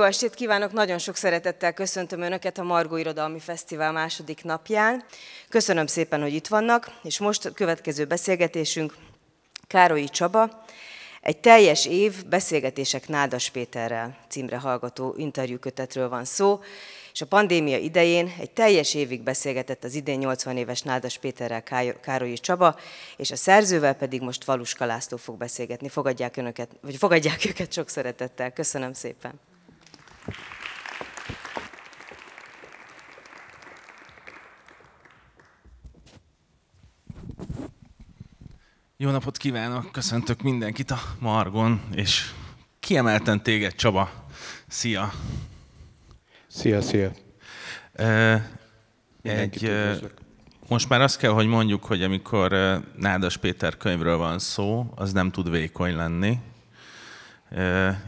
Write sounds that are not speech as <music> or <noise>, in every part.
Jó estét kívánok, nagyon sok szeretettel köszöntöm Önöket a Margó Irodalmi Fesztivál második napján. Köszönöm szépen, hogy itt vannak, és most a következő beszélgetésünk Károlyi Csaba, egy teljes év beszélgetések Nádas Péterrel címre hallgató interjúkötetről van szó, és a pandémia idején egy teljes évig beszélgetett az idén 80 éves Nádas Péterrel Károlyi Csaba, és a szerzővel pedig most Valuska László fog beszélgetni. Fogadják, önöket, vagy fogadják <laughs> őket sok szeretettel. Köszönöm szépen. Jó napot kívánok, köszöntök mindenkit a Margon, és kiemelten téged, Csaba. Szia! Szia, szia! egy, most már azt kell, hogy mondjuk, hogy amikor Nádas Péter könyvről van szó, az nem tud vékony lenni.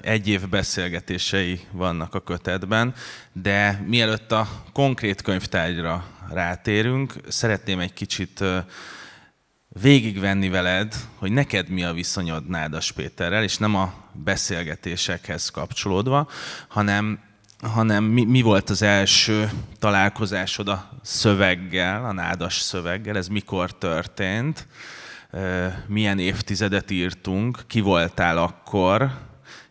Egy év beszélgetései vannak a kötetben, de mielőtt a konkrét könyvtárgyra rátérünk, szeretném egy kicsit végigvenni veled, hogy neked mi a viszonyod Nádas Péterrel, és nem a beszélgetésekhez kapcsolódva, hanem, hanem mi, mi volt az első találkozásod a szöveggel, a nádas szöveggel, ez mikor történt, milyen évtizedet írtunk, ki voltál akkor,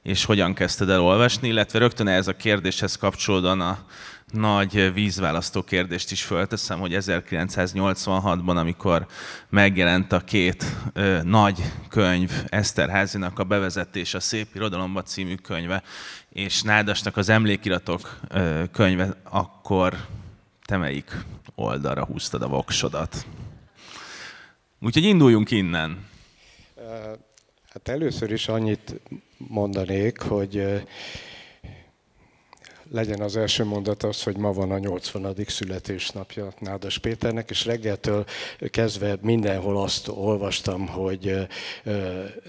és hogyan kezdted el olvasni, illetve rögtön ez a kérdéshez kapcsolódóan a nagy vízválasztó kérdést is fölteszem, hogy 1986-ban, amikor megjelent a két ö, nagy könyv, Eszterházinak a bevezetés, a Szép Irodalomba című könyve, és Nádasnak az emlékiratok ö, könyve, akkor te melyik oldalra húztad a voksodat? Úgyhogy induljunk innen. Hát először is annyit mondanék, hogy legyen az első mondat az, hogy ma van a 80. születésnapja Nádas Péternek, és reggeltől kezdve mindenhol azt olvastam, hogy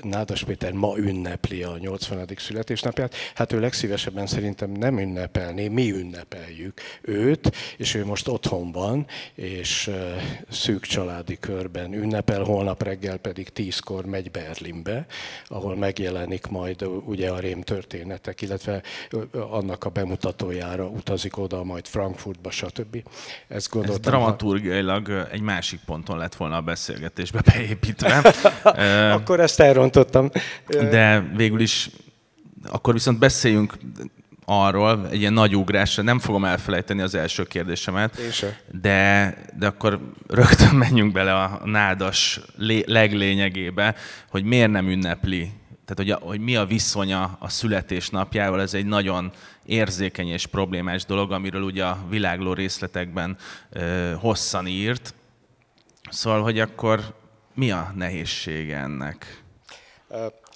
Nádas Péter ma ünnepli a 80. születésnapját. Hát ő legszívesebben szerintem nem ünnepelné, mi ünnepeljük őt, és ő most otthon van, és szűk családi körben ünnepel, holnap reggel pedig tízkor megy Berlinbe, ahol megjelenik majd ugye a rém történetek, illetve annak a bemutató bemutatójára utazik oda, majd Frankfurtba, stb. Ezt gondoltam. Ez dramaturgiailag egy másik ponton lett volna a beszélgetésbe beépítve. <laughs> akkor ezt elrontottam. De végül is, akkor viszont beszéljünk arról, egy ilyen nagy ugrásra, nem fogom elfelejteni az első kérdésemet, de, de akkor rögtön menjünk bele a nádas leglényegébe, hogy miért nem ünnepli tehát hogy, a, hogy mi a viszonya a születésnapjával, ez egy nagyon érzékeny és problémás dolog, amiről ugye a világló részletekben hosszan írt. Szóval, hogy akkor mi a nehézsége ennek?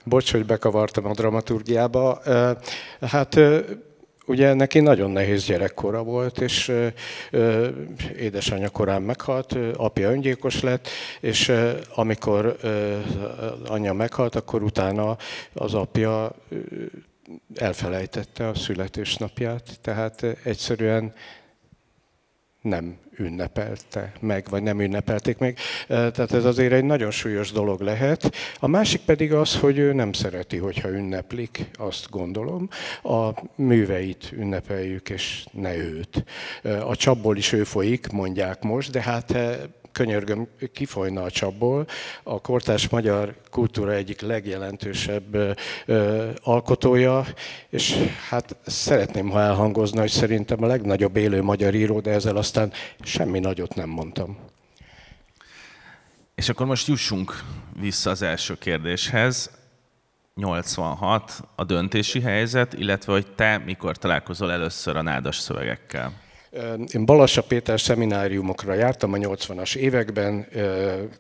Bocs, hogy bekavartam a dramaturgiába. Hát Ugye neki nagyon nehéz gyerekkora volt, és édesanyja korán meghalt, apja öngyilkos lett, és amikor anyja meghalt, akkor utána az apja elfelejtette a születésnapját, tehát egyszerűen nem ünnepelte meg, vagy nem ünnepelték meg. Tehát ez azért egy nagyon súlyos dolog lehet. A másik pedig az, hogy ő nem szereti, hogyha ünneplik, azt gondolom. A műveit ünnepeljük, és ne őt. A csapból is ő folyik, mondják most, de hát könyörgöm, kifolyna a csapból. A kortárs magyar kultúra egyik legjelentősebb alkotója, és hát szeretném, ha elhangozna, hogy szerintem a legnagyobb élő magyar író, de ezzel aztán semmi nagyot nem mondtam. És akkor most jussunk vissza az első kérdéshez. 86 a döntési helyzet, illetve hogy te mikor találkozol először a nádas szövegekkel? Én Balassa Péter szemináriumokra jártam a 80-as években,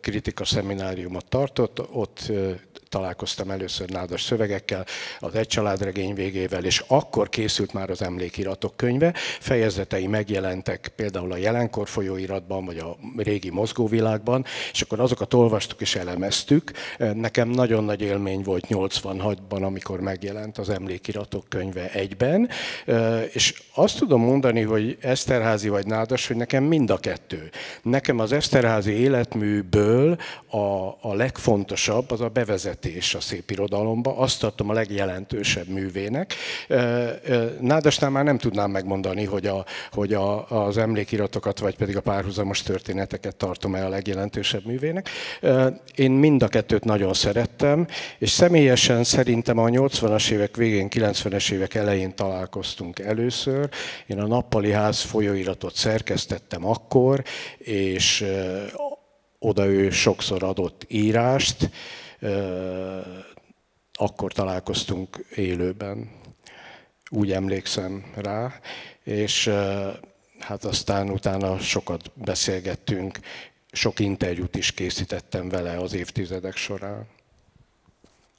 kritika szemináriumot tartott, ott találkoztam először nádas szövegekkel, az Egy családregény végével, és akkor készült már az emlékiratok könyve. Fejezetei megjelentek például a jelenkor folyóiratban, vagy a régi mozgóvilágban, és akkor azokat olvastuk és elemeztük. Nekem nagyon nagy élmény volt 86-ban, amikor megjelent az emlékiratok könyve egyben, és azt tudom mondani, hogy Eszterházi vagy Nádas, hogy nekem mind a kettő. Nekem az Eszterházi életműből a, a legfontosabb az a bevezető bevezetés a szép irodalomba, azt tartom a legjelentősebb művének. Nádasnál már nem tudnám megmondani, hogy, a, hogy a, az emlékiratokat, vagy pedig a párhuzamos történeteket tartom-e a legjelentősebb művének. Én mind a kettőt nagyon szerettem, és személyesen szerintem a 80-as évek végén, 90-es évek elején találkoztunk először. Én a Nappali Ház folyóiratot szerkesztettem akkor, és oda ő sokszor adott írást, akkor találkoztunk élőben, úgy emlékszem rá, és hát aztán utána sokat beszélgettünk, sok interjút is készítettem vele az évtizedek során.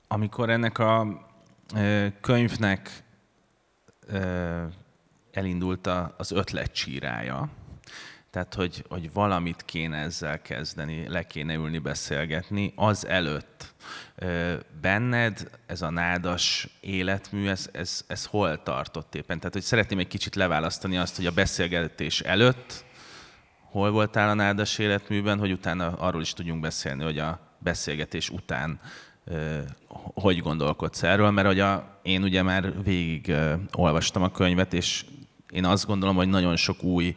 Amikor ennek a könyvnek elindult az ötletcsírája, tehát hogy, hogy valamit kéne ezzel kezdeni, le kéne ülni, beszélgetni. Az előtt benned ez a nádas életmű, ez, ez, ez hol tartott éppen? Tehát, hogy szeretném egy kicsit leválasztani azt, hogy a beszélgetés előtt hol voltál a nádas életműben, hogy utána arról is tudjunk beszélni, hogy a beszélgetés után hogy gondolkodsz erről, mert hogy a, én ugye már végig olvastam a könyvet, és én azt gondolom, hogy nagyon sok új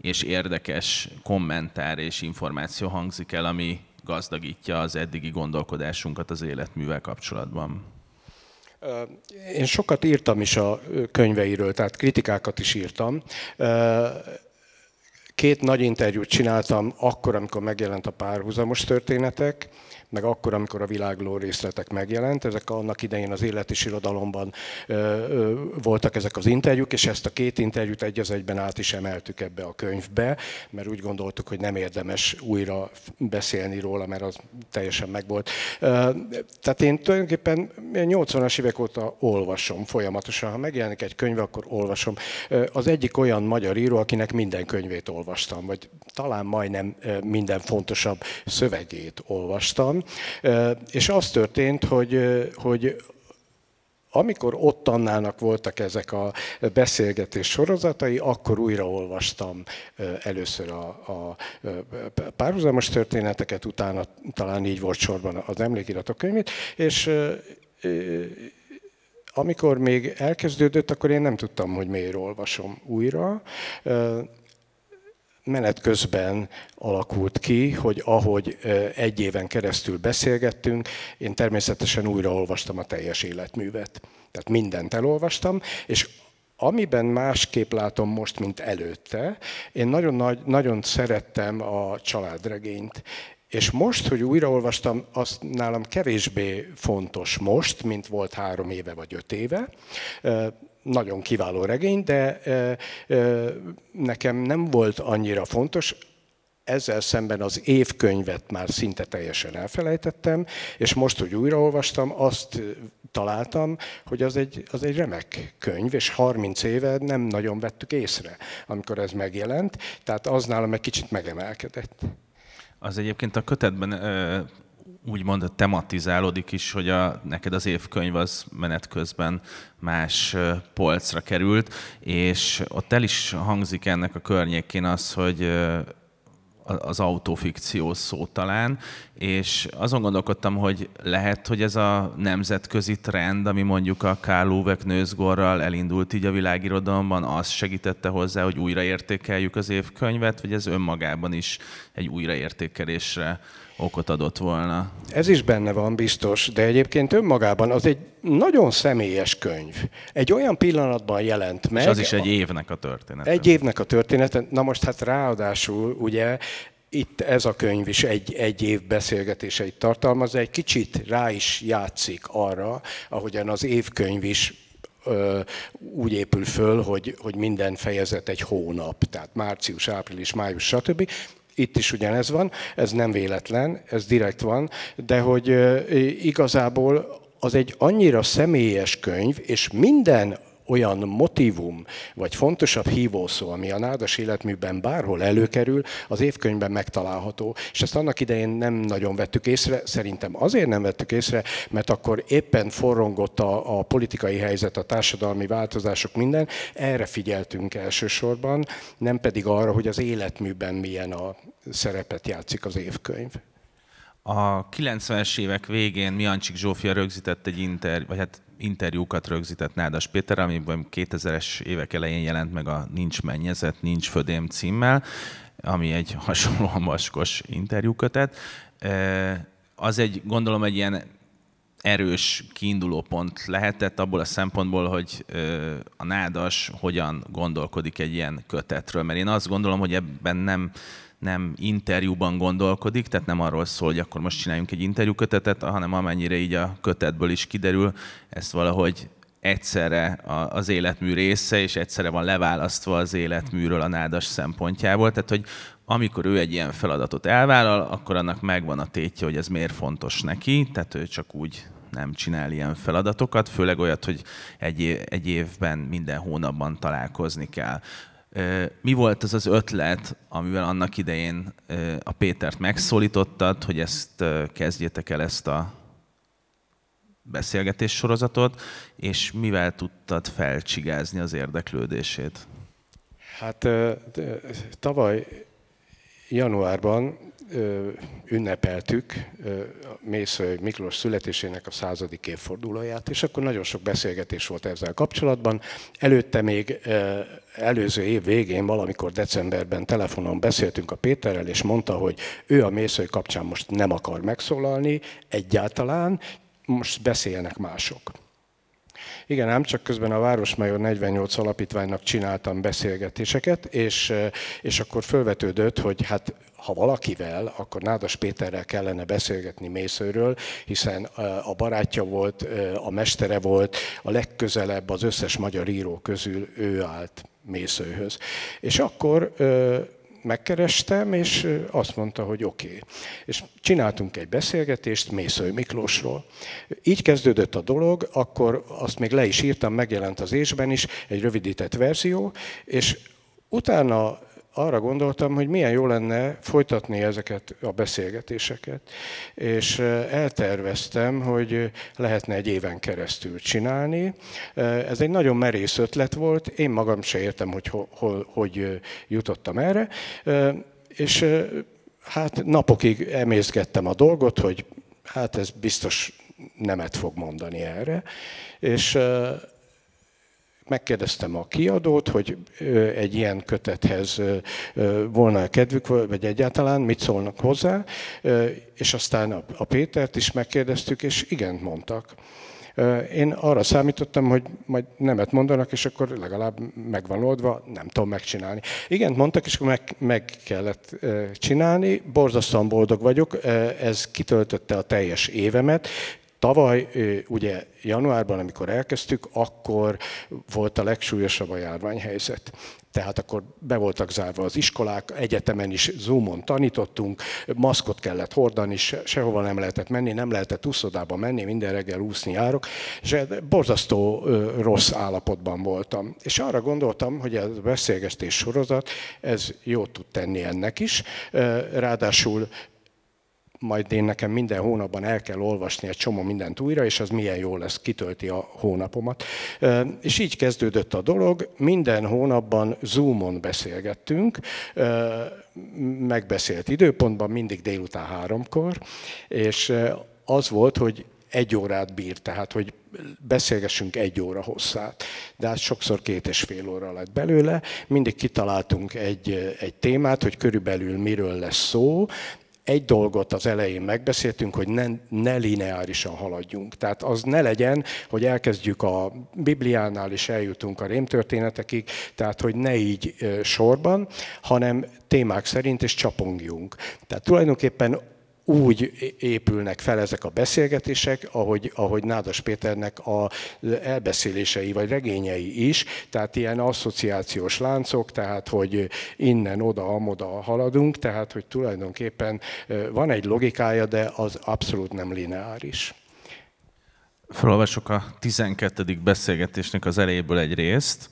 és érdekes kommentár és információ hangzik el, ami gazdagítja az eddigi gondolkodásunkat az életművel kapcsolatban. Én sokat írtam is a könyveiről, tehát kritikákat is írtam. Két nagy interjút csináltam akkor, amikor megjelent a párhuzamos történetek, meg akkor, amikor a világló részletek megjelent. Ezek annak idején az élet és irodalomban voltak ezek az interjúk, és ezt a két interjút egy az egyben át is emeltük ebbe a könyvbe, mert úgy gondoltuk, hogy nem érdemes újra beszélni róla, mert az teljesen megvolt. Tehát én tulajdonképpen 80-as évek óta olvasom folyamatosan. Ha megjelenik egy könyv, akkor olvasom. Az egyik olyan magyar író, akinek minden könyvét olvastam, vagy talán majdnem minden fontosabb szövegét olvastam. És az történt, hogy, hogy amikor ott Annának voltak ezek a beszélgetés sorozatai, akkor újraolvastam először a, a párhuzamos történeteket, utána talán így volt sorban az emlékiratok könyvét, és amikor még elkezdődött, akkor én nem tudtam, hogy miért olvasom újra menet közben alakult ki, hogy ahogy egy éven keresztül beszélgettünk, én természetesen újraolvastam a teljes életművet. Tehát mindent elolvastam, és amiben másképp látom most, mint előtte, én nagyon, nagy, nagyon szerettem a családregényt. És most, hogy újraolvastam, az nálam kevésbé fontos most, mint volt három éve vagy öt éve nagyon kiváló regény, de nekem nem volt annyira fontos. Ezzel szemben az évkönyvet már szinte teljesen elfelejtettem, és most, hogy újraolvastam, azt találtam, hogy az egy, az egy remek könyv, és 30 éve nem nagyon vettük észre, amikor ez megjelent, tehát az nálam egy kicsit megemelkedett. Az egyébként a kötetben úgymond tematizálódik is, hogy a, neked az évkönyv az menet közben más polcra került, és ott el is hangzik ennek a környékén az, hogy az autofikció szó talán, és azon gondolkodtam, hogy lehet, hogy ez a nemzetközi trend, ami mondjuk a Karl Uwe elindult így a világirodalomban, az segítette hozzá, hogy újraértékeljük az évkönyvet, vagy ez önmagában is egy újraértékelésre okot adott volna. Ez is benne van, biztos, de egyébként önmagában az egy nagyon személyes könyv. Egy olyan pillanatban jelent meg. És az is egy évnek a története. Egy évnek a története. Na most hát ráadásul ugye itt ez a könyv is egy, egy év beszélgetéseit tartalmaz, egy kicsit rá is játszik arra, ahogyan az évkönyv is ö, úgy épül föl, hogy, hogy minden fejezet egy hónap, tehát március, április, május, stb. Itt is ugyanez van, ez nem véletlen, ez direkt van, de hogy igazából az egy annyira személyes könyv, és minden olyan motivum, vagy fontosabb hívószó, ami a nádas életműben bárhol előkerül, az évkönyvben megtalálható. És ezt annak idején nem nagyon vettük észre, szerintem azért nem vettük észre, mert akkor éppen forrongott a, a politikai helyzet, a társadalmi változások, minden. Erre figyeltünk elsősorban, nem pedig arra, hogy az életműben milyen a szerepet játszik az évkönyv. A 90-es évek végén Miancsik Zsófia rögzített egy inter, vagy hát interjúkat rögzített Nádas Péter, amiben 2000-es évek elején jelent meg a Nincs mennyezet, Nincs födém címmel, ami egy <laughs> hasonlóan vaskos interjúkötet. Az egy, gondolom, egy ilyen erős kiinduló pont lehetett abból a szempontból, hogy a nádas hogyan gondolkodik egy ilyen kötetről. Mert én azt gondolom, hogy ebben nem, nem interjúban gondolkodik, tehát nem arról szól, hogy akkor most csináljunk egy interjúkötetet, hanem amennyire így a kötetből is kiderül, ezt valahogy egyszerre az életmű része, és egyszerre van leválasztva az életműről a nádas szempontjából. Tehát, hogy amikor ő egy ilyen feladatot elvállal, akkor annak megvan a tétje, hogy ez miért fontos neki, tehát ő csak úgy nem csinál ilyen feladatokat, főleg olyat, hogy egy, év, egy évben minden hónapban találkozni kell. Mi volt az az ötlet, amivel annak idején a Pétert megszólítottad, hogy ezt kezdjétek el ezt a beszélgetés sorozatot, és mivel tudtad felcsigázni az érdeklődését? Hát tavaly januárban ünnepeltük Mésző Miklós születésének a századik évfordulóját, és akkor nagyon sok beszélgetés volt ezzel kapcsolatban. Előtte még előző év végén, valamikor decemberben telefonon beszéltünk a Péterrel, és mondta, hogy ő a Mésző kapcsán most nem akar megszólalni egyáltalán, most beszéljenek mások. Igen, ám csak közben a Városmajor 48 alapítványnak csináltam beszélgetéseket, és, és akkor felvetődött, hogy hát ha valakivel, akkor Nádas Péterrel kellene beszélgetni Mészőről, hiszen a barátja volt, a mestere volt, a legközelebb az összes magyar író közül ő állt Mészőhöz. És akkor megkerestem, és azt mondta, hogy oké. Okay. És csináltunk egy beszélgetést Mésző Miklósról. Így kezdődött a dolog, akkor azt még le is írtam, megjelent az ésben is, egy rövidített verzió, és utána arra gondoltam, hogy milyen jó lenne folytatni ezeket a beszélgetéseket. És elterveztem, hogy lehetne egy éven keresztül csinálni. Ez egy nagyon merész ötlet volt, én magam se értem, hogy hol, hogy jutottam erre. És hát napokig emészgettem a dolgot, hogy hát ez biztos nemet fog mondani erre. És megkérdeztem a kiadót, hogy egy ilyen kötethez volna kedvük, vagy egyáltalán mit szólnak hozzá, és aztán a Pétert is megkérdeztük, és igen mondtak. Én arra számítottam, hogy majd nemet mondanak, és akkor legalább megvan oldva, nem tudom megcsinálni. Igen, mondtak, és akkor meg, meg kellett csinálni. Borzasztóan boldog vagyok, ez kitöltötte a teljes évemet. Tavaly, ugye januárban, amikor elkezdtük, akkor volt a legsúlyosabb a járványhelyzet. Tehát akkor be voltak zárva az iskolák, egyetemen is Zoomon tanítottunk, maszkot kellett hordani, sehova nem lehetett menni, nem lehetett úszodába menni, minden reggel úszni járok, és borzasztó rossz állapotban voltam. És arra gondoltam, hogy a beszélgetés sorozat, ez jót tud tenni ennek is, ráadásul majd én nekem minden hónapban el kell olvasni egy csomó mindent újra, és az milyen jó lesz, kitölti a hónapomat. És így kezdődött a dolog, minden hónapban Zoomon beszélgettünk, megbeszélt időpontban, mindig délután háromkor, és az volt, hogy egy órát bír, tehát hogy beszélgessünk egy óra hosszát. De hát sokszor két és fél óra lett belőle. Mindig kitaláltunk egy, egy témát, hogy körülbelül miről lesz szó, egy dolgot az elején megbeszéltünk, hogy ne, ne lineárisan haladjunk. Tehát az ne legyen, hogy elkezdjük a Bibliánál és eljutunk a rémtörténetekig, tehát hogy ne így sorban, hanem témák szerint és csapongjunk. Tehát tulajdonképpen úgy épülnek fel ezek a beszélgetések, ahogy, ahogy Nádas Péternek a elbeszélései vagy regényei is, tehát ilyen asszociációs láncok, tehát hogy innen, oda, amoda haladunk, tehát hogy tulajdonképpen van egy logikája, de az abszolút nem lineáris. Felolvasok a 12. beszélgetésnek az elejéből egy részt.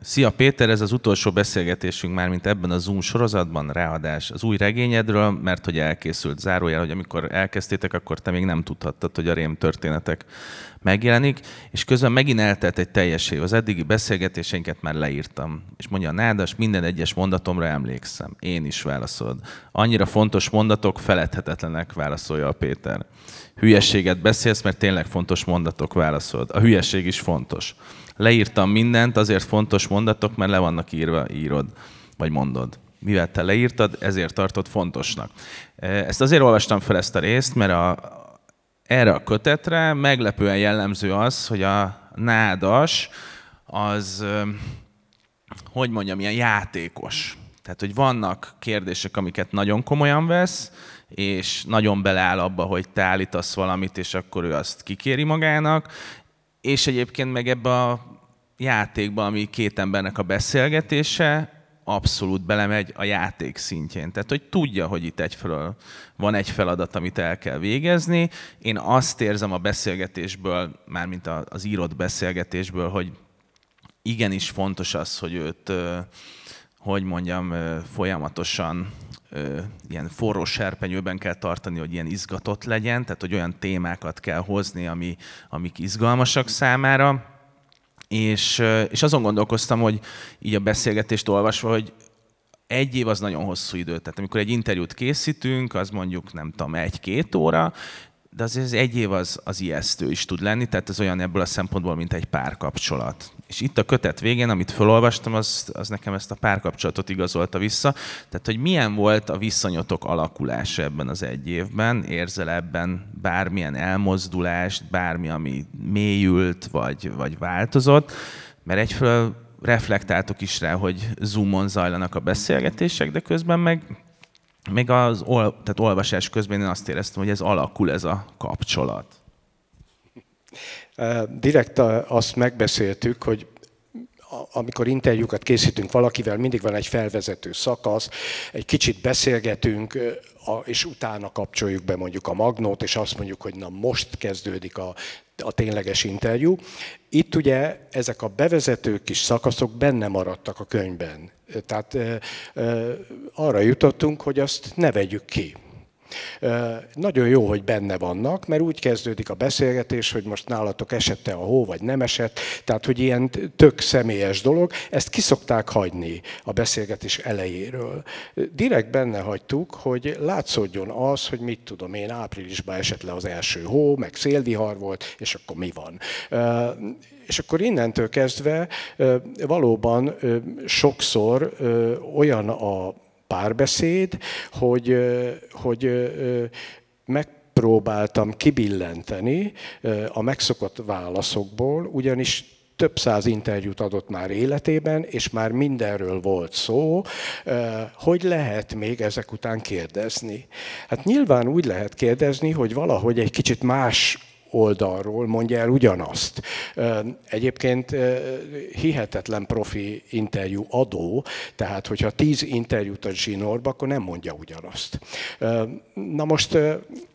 Szia Péter, ez az utolsó beszélgetésünk már, mint ebben a Zoom sorozatban, ráadás az új regényedről, mert hogy elkészült zárójel, hogy amikor elkezdtétek, akkor te még nem tudhattad, hogy a rém történetek megjelenik, és közben megint eltelt egy teljes év. Az eddigi beszélgetéseinket már leírtam. És mondja a Nádas, minden egyes mondatomra emlékszem. Én is válaszolod. Annyira fontos mondatok, feledhetetlenek, válaszolja a Péter. Hülyességet beszélsz, mert tényleg fontos mondatok válaszolod. A hülyeség is fontos leírtam mindent, azért fontos mondatok, mert le vannak írva, írod, vagy mondod. Mivel te leírtad, ezért tartod fontosnak. E, ezt azért olvastam fel ezt a részt, mert a, erre a kötetre meglepően jellemző az, hogy a nádas az, hogy mondjam, ilyen játékos. Tehát, hogy vannak kérdések, amiket nagyon komolyan vesz, és nagyon beleáll abba, hogy te állítasz valamit, és akkor ő azt kikéri magának, és egyébként meg ebbe a játékba, ami két embernek a beszélgetése, abszolút belemegy a játék szintjén. Tehát, hogy tudja, hogy itt egyfelől van egy feladat, amit el kell végezni. Én azt érzem a beszélgetésből, mármint az írott beszélgetésből, hogy igenis fontos az, hogy őt, hogy mondjam, folyamatosan ilyen forró serpenyőben kell tartani, hogy ilyen izgatott legyen, tehát hogy olyan témákat kell hozni, ami, amik izgalmasak számára. És, és azon gondolkoztam, hogy így a beszélgetést olvasva, hogy egy év az nagyon hosszú idő. Tehát amikor egy interjút készítünk, az mondjuk nem tudom, egy-két óra, de azért az egy év az, az ijesztő is tud lenni, tehát ez olyan ebből a szempontból, mint egy párkapcsolat. És itt a kötet végén, amit felolvastam, az, az nekem ezt a párkapcsolatot igazolta vissza. Tehát, hogy milyen volt a viszonyotok alakulása ebben az egy évben, érzel ebben bármilyen elmozdulást, bármi, ami mélyült, vagy, vagy változott, mert egyfelől reflektáltok is rá, hogy Zoomon zajlanak a beszélgetések, de közben meg még az ol, tehát olvasás közben én azt éreztem, hogy ez alakul ez a kapcsolat. Direkt azt megbeszéltük, hogy amikor interjúkat készítünk valakivel, mindig van egy felvezető szakasz, egy kicsit beszélgetünk, és utána kapcsoljuk be mondjuk a magnót, és azt mondjuk, hogy na most kezdődik a, a tényleges interjú. Itt ugye ezek a bevezető kis szakaszok benne maradtak a könyvben. Tehát arra jutottunk, hogy azt ne vegyük ki. Nagyon jó, hogy benne vannak, mert úgy kezdődik a beszélgetés, hogy most nálatok esette a hó, vagy nem esett, tehát hogy ilyen tök személyes dolog, ezt kiszokták hagyni a beszélgetés elejéről. Direkt benne hagytuk, hogy látszódjon az, hogy mit tudom én, áprilisban esett le az első hó, meg szélvihar volt, és akkor mi van. És akkor innentől kezdve valóban sokszor olyan a párbeszéd, hogy, hogy megpróbáltam kibillenteni a megszokott válaszokból, ugyanis több száz interjút adott már életében, és már mindenről volt szó, hogy lehet még ezek után kérdezni. Hát nyilván úgy lehet kérdezni, hogy valahogy egy kicsit más oldalról mondja el ugyanazt. Egyébként hihetetlen profi interjú adó, tehát hogyha tíz interjút a zsinórba, akkor nem mondja ugyanazt. Na most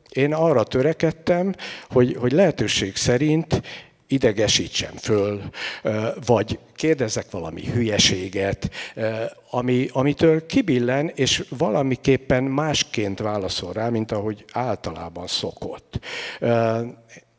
én arra törekedtem, hogy, hogy lehetőség szerint idegesítsem föl, vagy kérdezzek valami hülyeséget, ami, amitől kibillen, és valamiképpen másként válaszol rá, mint ahogy általában szokott.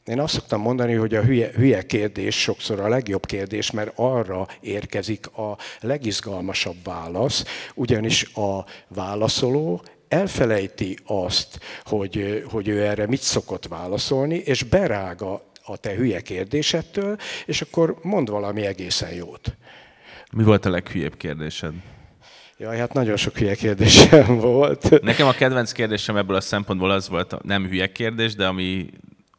Én azt szoktam mondani, hogy a hülye, hülye kérdés sokszor a legjobb kérdés, mert arra érkezik a legizgalmasabb válasz, ugyanis a válaszoló elfelejti azt, hogy, hogy ő erre mit szokott válaszolni, és berága a te hülye kérdésettől, és akkor mond valami egészen jót. Mi volt a leghülyebb kérdésed? Jaj, hát nagyon sok hülye kérdésem volt. Nekem a kedvenc kérdésem ebből a szempontból az volt, nem hülye kérdés, de ami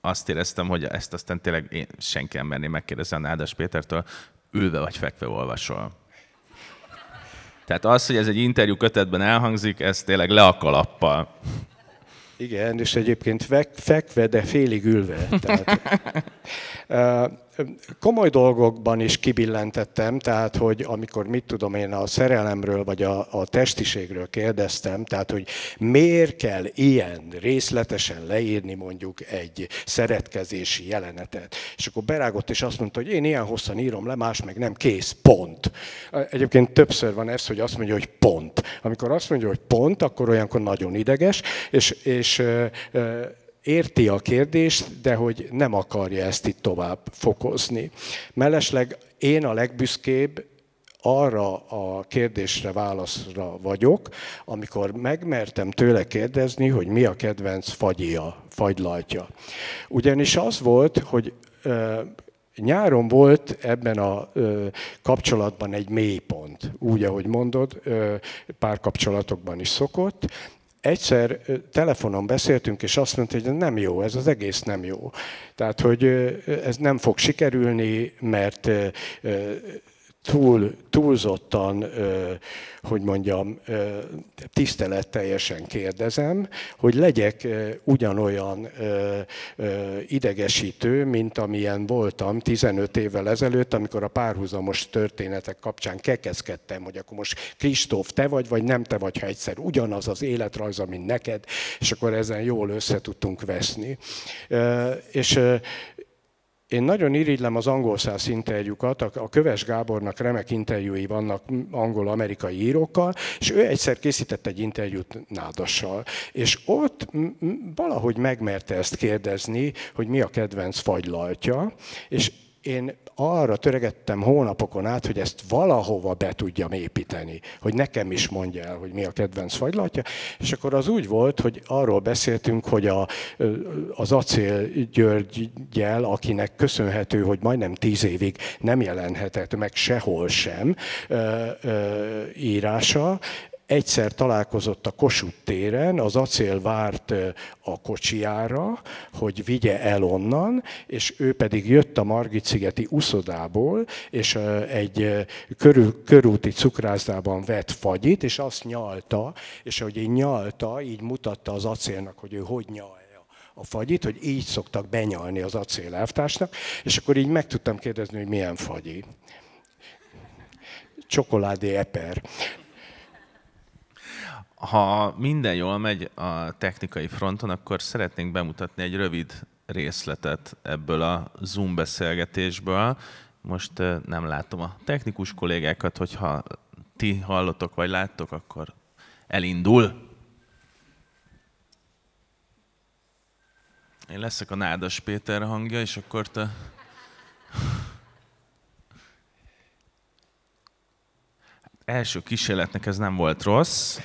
azt éreztem, hogy ezt aztán tényleg én, senki nem merné megkérdezni a Nádas Pétertől, ülve vagy fekve olvasol. Tehát az, hogy ez egy interjú kötetben elhangzik, ez tényleg le a kalappal. Igen, és egyébként fekve, de félig ülve. Tehát, <laughs> komoly dolgokban is kibillentettem, tehát hogy amikor mit tudom én a szerelemről vagy a, a testiségről kérdeztem, tehát hogy miért kell ilyen részletesen leírni mondjuk egy szeretkezési jelenetet. És akkor berágott és azt mondta, hogy én ilyen hosszan írom le, más meg nem, kész, pont. Egyébként többször van ez, hogy azt mondja, hogy pont. Amikor azt mondja, hogy pont, akkor olyankor nagyon ideges, és, és érti a kérdést, de hogy nem akarja ezt itt tovább fokozni. Mellesleg én a legbüszkébb arra a kérdésre válaszra vagyok, amikor megmertem tőle kérdezni, hogy mi a kedvenc fagyia, fagylaltja. Ugyanis az volt, hogy nyáron volt ebben a kapcsolatban egy mélypont, úgy, ahogy mondod, ö, párkapcsolatokban is szokott, egyszer telefonon beszéltünk, és azt mondta, hogy nem jó, ez az egész nem jó. Tehát, hogy ez nem fog sikerülni, mert túl, túlzottan, hogy mondjam, tiszteletteljesen kérdezem, hogy legyek ugyanolyan idegesítő, mint amilyen voltam 15 évvel ezelőtt, amikor a párhuzamos történetek kapcsán kekezkedtem, hogy akkor most Kristóf, te vagy, vagy nem te vagy, ha egyszer ugyanaz az életrajza, mint neked, és akkor ezen jól össze tudtunk veszni. És én nagyon irigylem az angol száz interjúkat, a Köves Gábornak remek interjúi vannak angol-amerikai írókkal, és ő egyszer készített egy interjút Nádassal, és ott valahogy megmerte ezt kérdezni, hogy mi a kedvenc fagylaltja, és én arra töregettem hónapokon át, hogy ezt valahova be tudjam építeni, hogy nekem is mondja el, hogy mi a kedvenc fagylatja, és akkor az úgy volt, hogy arról beszéltünk, hogy a, az Acél Györgyel, akinek köszönhető, hogy majdnem tíz évig nem jelenhetett meg sehol sem írása, egyszer találkozott a Kossuth téren, az acél várt a kocsiára, hogy vigye el onnan, és ő pedig jött a Margit-szigeti uszodából, és egy körül, körúti cukrászdában vett fagyit, és azt nyalta, és ahogy így nyalta, így mutatta az acélnak, hogy ő hogy nyal a fagyit, hogy így szoktak benyalni az acélelvtársnak, és akkor így meg tudtam kérdezni, hogy milyen fagyi. Csokoládé eper ha minden jól megy a technikai fronton, akkor szeretnénk bemutatni egy rövid részletet ebből a Zoom beszélgetésből. Most nem látom a technikus kollégákat, hogyha ti hallotok vagy láttok, akkor elindul. Én leszek a Nádas Péter hangja, és akkor te első kísérletnek ez nem volt rossz.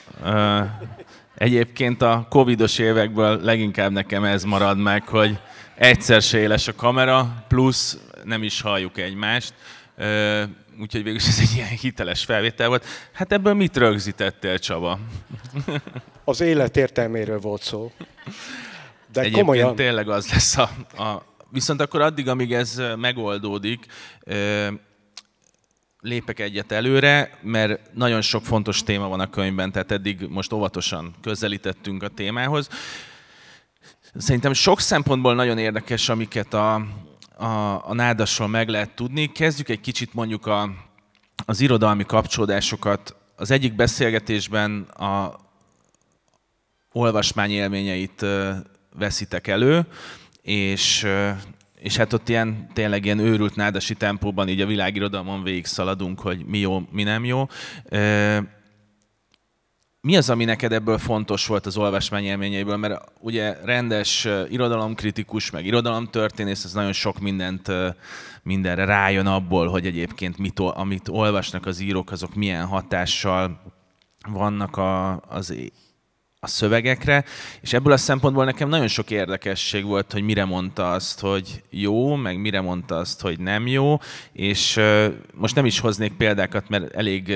Egyébként a covidos évekből leginkább nekem ez marad meg, hogy egyszer se éles a kamera, plusz nem is halljuk egymást. Úgyhogy végül ez egy ilyen hiteles felvétel volt. Hát ebből mit rögzítettél, Csaba? Az élet értelméről volt szó. De Egyébként komolyan... tényleg az lesz a, a... Viszont akkor addig, amíg ez megoldódik, lépek egyet előre, mert nagyon sok fontos téma van a könyvben, tehát eddig most óvatosan közelítettünk a témához. Szerintem sok szempontból nagyon érdekes, amiket a, a, a nádassal meg lehet tudni. Kezdjük egy kicsit mondjuk a, az irodalmi kapcsolódásokat. Az egyik beszélgetésben a olvasmány élményeit veszitek elő, és és hát ott ilyen, tényleg ilyen őrült nádasi tempóban így a világirodalmon végig szaladunk, hogy mi jó, mi nem jó. Mi az, ami neked ebből fontos volt az olvasmány élményeiből? Mert ugye rendes irodalomkritikus, meg irodalomtörténész, ez nagyon sok mindent, mindenre rájön abból, hogy egyébként mit, amit olvasnak az írók, azok milyen hatással vannak a, az a szövegekre, és ebből a szempontból nekem nagyon sok érdekesség volt, hogy mire mondta azt, hogy jó, meg mire mondta azt, hogy nem jó, és most nem is hoznék példákat, mert elég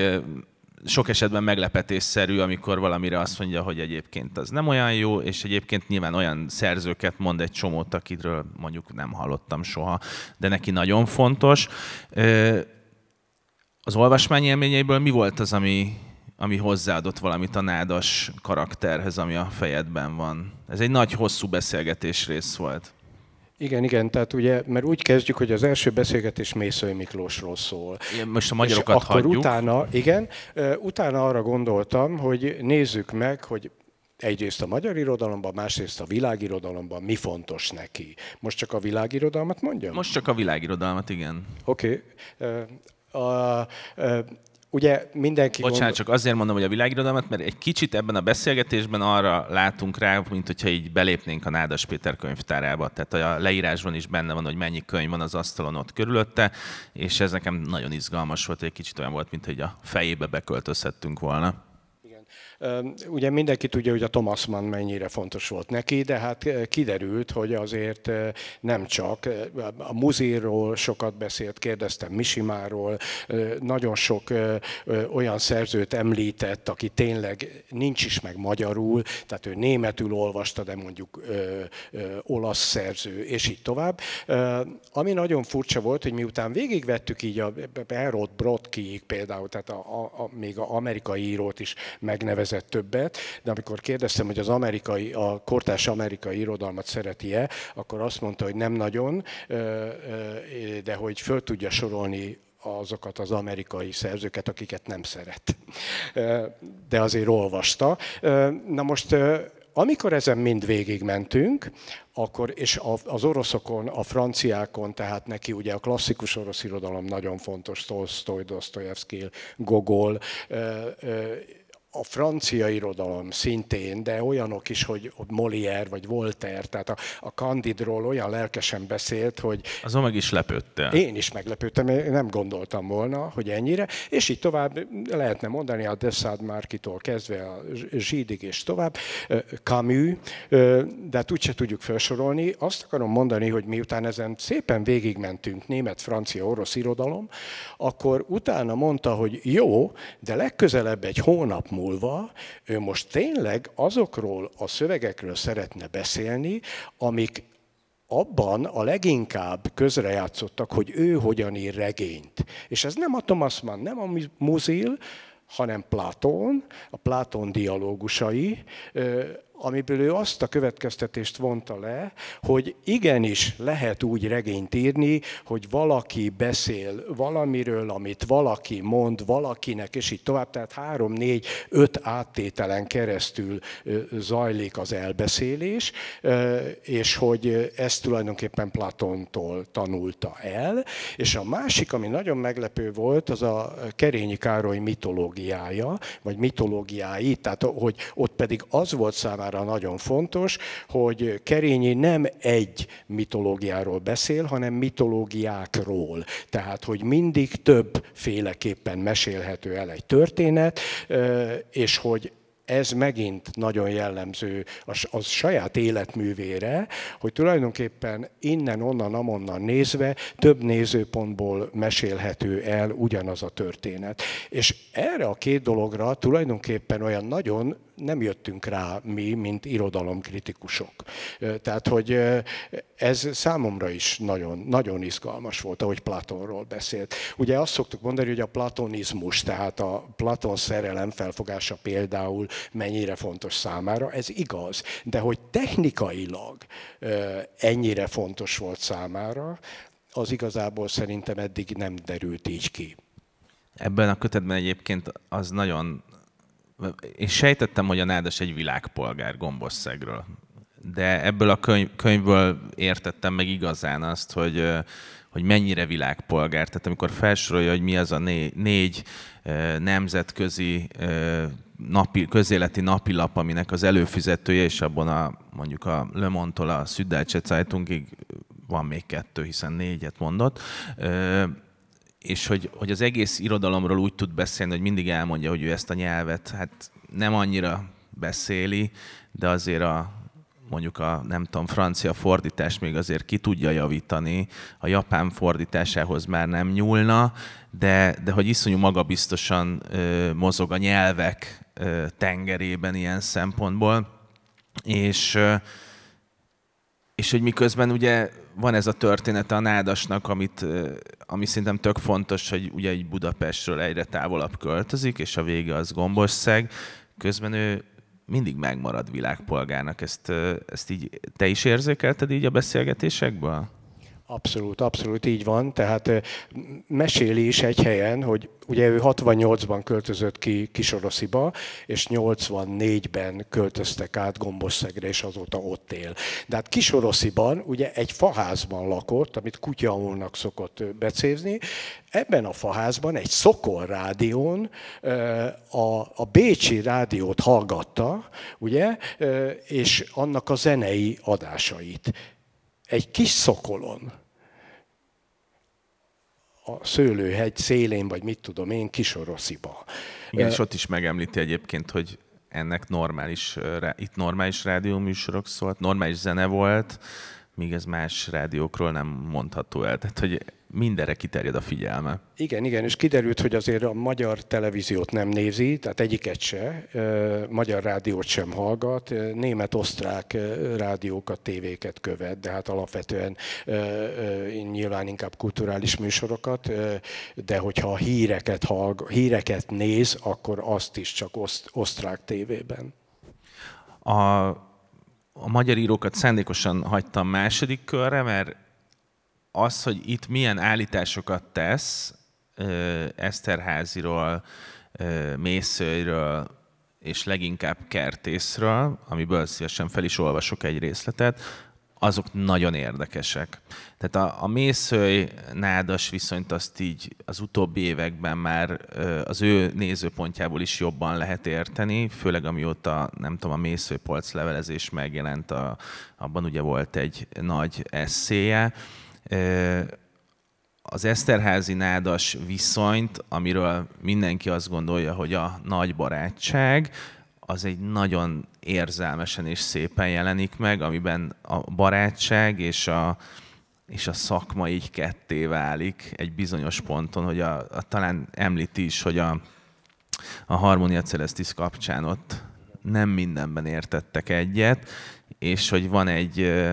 sok esetben meglepetésszerű, amikor valamire azt mondja, hogy egyébként az nem olyan jó, és egyébként nyilván olyan szerzőket mond egy csomót, akitről mondjuk nem hallottam soha, de neki nagyon fontos. Az olvasmány élményeiből mi volt az, ami, ami hozzáadott valamit a nádas karakterhez, ami a fejedben van. Ez egy nagy, hosszú beszélgetés rész volt. Igen, igen, tehát ugye, mert úgy kezdjük, hogy az első beszélgetés Mészői Miklósról szól. Igen, most a magyarokat és akkor hagyjuk. utána, igen, utána arra gondoltam, hogy nézzük meg, hogy egyrészt a magyar irodalomban, másrészt a világirodalomban mi fontos neki. Most csak a világirodalmat mondjam? Most csak a világirodalmat, igen. Oké. Okay. Ugye mindenki Bocsánat, gondol... csak azért mondom, hogy a világirodalmat, mert egy kicsit ebben a beszélgetésben arra látunk rá, mint hogyha így belépnénk a Nádas Péter könyvtárába. Tehát a leírásban is benne van, hogy mennyi könyv van az asztalon ott körülötte, és ez nekem nagyon izgalmas volt, egy kicsit olyan volt, mint hogy a fejébe beköltözhettünk volna. Ugye mindenki tudja, hogy a Thomas Mann mennyire fontos volt neki, de hát kiderült, hogy azért nem csak. A muzéról sokat beszélt, kérdeztem Misimáról, nagyon sok olyan szerzőt említett, aki tényleg nincs is meg magyarul, tehát ő németül olvasta, de mondjuk olasz szerző, és így tovább. Ami nagyon furcsa volt, hogy miután végigvettük így a Erod Brodkiig például, tehát a, a, a, még a amerikai írót is megnevezett, kérdezett többet, de amikor kérdeztem, hogy az amerikai, a kortás amerikai irodalmat szereti-e, akkor azt mondta, hogy nem nagyon, de hogy föl tudja sorolni azokat az amerikai szerzőket, akiket nem szeret. De azért olvasta. Na most amikor ezen mind végigmentünk, akkor, és az oroszokon, a franciákon, tehát neki ugye a klasszikus orosz irodalom nagyon fontos, Tolstoy, Dostoyevsky, Gogol, a francia irodalom szintén, de olyanok is, hogy Molière vagy Voltaire, tehát a, a Candidról olyan lelkesen beszélt, hogy... Azon meg is lepődtél. Én is meglepődtem, én nem gondoltam volna, hogy ennyire, és így tovább lehetne mondani a Dessad Márkitól kezdve a Zsídig és tovább, Camus, de hát úgyse tudjuk felsorolni. Azt akarom mondani, hogy miután ezen szépen végigmentünk német, francia, orosz irodalom, akkor utána mondta, hogy jó, de legközelebb egy hónap múlva ő most tényleg azokról a szövegekről szeretne beszélni, amik abban a leginkább közrejátszottak, hogy ő hogyan ír regényt. És ez nem a Thomas Mann, nem a Muzil, hanem Platón, a Platón dialógusai, amiből ő azt a következtetést vonta le, hogy igenis lehet úgy regényt írni, hogy valaki beszél valamiről, amit valaki mond valakinek, és így tovább, tehát három, négy, öt áttételen keresztül zajlik az elbeszélés, és hogy ezt tulajdonképpen Platontól tanulta el. És a másik, ami nagyon meglepő volt, az a Kerényi Károly mitológiája, vagy mitológiái, tehát hogy ott pedig az volt számára, számára nagyon fontos, hogy Kerényi nem egy mitológiáról beszél, hanem mitológiákról. Tehát, hogy mindig több féleképpen mesélhető el egy történet, és hogy ez megint nagyon jellemző a saját életművére, hogy tulajdonképpen innen, onnan, amonnan nézve több nézőpontból mesélhető el ugyanaz a történet. És erre a két dologra tulajdonképpen olyan nagyon nem jöttünk rá mi, mint irodalomkritikusok. Tehát, hogy ez számomra is nagyon, nagyon izgalmas volt, ahogy Platonról beszélt. Ugye azt szoktuk mondani, hogy a platonizmus, tehát a Platon szerelem felfogása például mennyire fontos számára, ez igaz. De hogy technikailag ennyire fontos volt számára, az igazából szerintem eddig nem derült így ki. Ebben a kötetben egyébként az nagyon én sejtettem, hogy a Nádas egy világpolgár Gombosszegről. De ebből a könyv, könyvből értettem meg igazán azt, hogy, hogy mennyire világpolgár. Tehát amikor felsorolja, hogy mi az a négy, négy nemzetközi napi, közéleti napilap, aminek az előfizetője, és abban a, mondjuk a Le Monde-tól a Süddeutsche Zeitungig van még kettő, hiszen négyet mondott és hogy, hogy az egész irodalomról úgy tud beszélni, hogy mindig elmondja, hogy ő ezt a nyelvet hát nem annyira beszéli, de azért a, mondjuk a, nem tudom, francia fordítás még azért ki tudja javítani, a japán fordításához már nem nyúlna, de, de hogy iszonyú magabiztosan ö, mozog a nyelvek ö, tengerében ilyen szempontból, és, ö, és hogy miközben ugye van ez a története a Nádasnak, amit, ami szerintem tök fontos, hogy ugye egy Budapestről egyre távolabb költözik, és a vége az Gombosszeg. Közben ő mindig megmarad világpolgárnak. Ezt, ezt így te is érzékelted így a beszélgetésekből? Abszolút, abszolút így van. Tehát meséli is egy helyen, hogy ugye ő 68-ban költözött ki Kisorosziba, és 84-ben költöztek át Gombosszegre, és azóta ott él. De hát Kisorosziban ugye egy faházban lakott, amit kutyaulnak szokott becézni. Ebben a faházban egy Szokol rádión a, a Bécsi rádiót hallgatta, ugye, és annak a zenei adásait egy kis szokolon, a szőlőhegy szélén, vagy mit tudom én, Kisorosziba. Igen, és ott is megemlíti egyébként, hogy ennek normális, itt normális rádióműsorok szólt, normális zene volt, míg ez más rádiókról nem mondható el. Tehát, hogy mindenre kiterjed a figyelme. Igen, igen, és kiderült, hogy azért a magyar televíziót nem nézi, tehát egyiket se, magyar rádiót sem hallgat, német-osztrák rádiókat, tévéket követ, de hát alapvetően nyilván inkább kulturális műsorokat, de hogyha híreket, hallg, híreket néz, akkor azt is csak oszt, osztrák tévében. A, a magyar írókat szándékosan hagytam második körre, mert az, hogy itt milyen állításokat tesz Eszterháziról, Mészőről, és leginkább Kertészről, amiből szívesen fel is olvasok egy részletet, azok nagyon érdekesek. Tehát a, a mészői nádas viszonyt azt így az utóbbi években már az ő nézőpontjából is jobban lehet érteni, főleg amióta, nem tudom, a mészőpolc levelezés megjelent, a, abban ugye volt egy nagy eszéje, az Eszterházi nádas viszonyt, amiről mindenki azt gondolja, hogy a nagy barátság, az egy nagyon érzelmesen és szépen jelenik meg, amiben a barátság és a, és a szakma így ketté válik egy bizonyos ponton, hogy a, a talán említi is, hogy a, a Harmonia Celestis kapcsán ott nem mindenben értettek egyet, és hogy van egy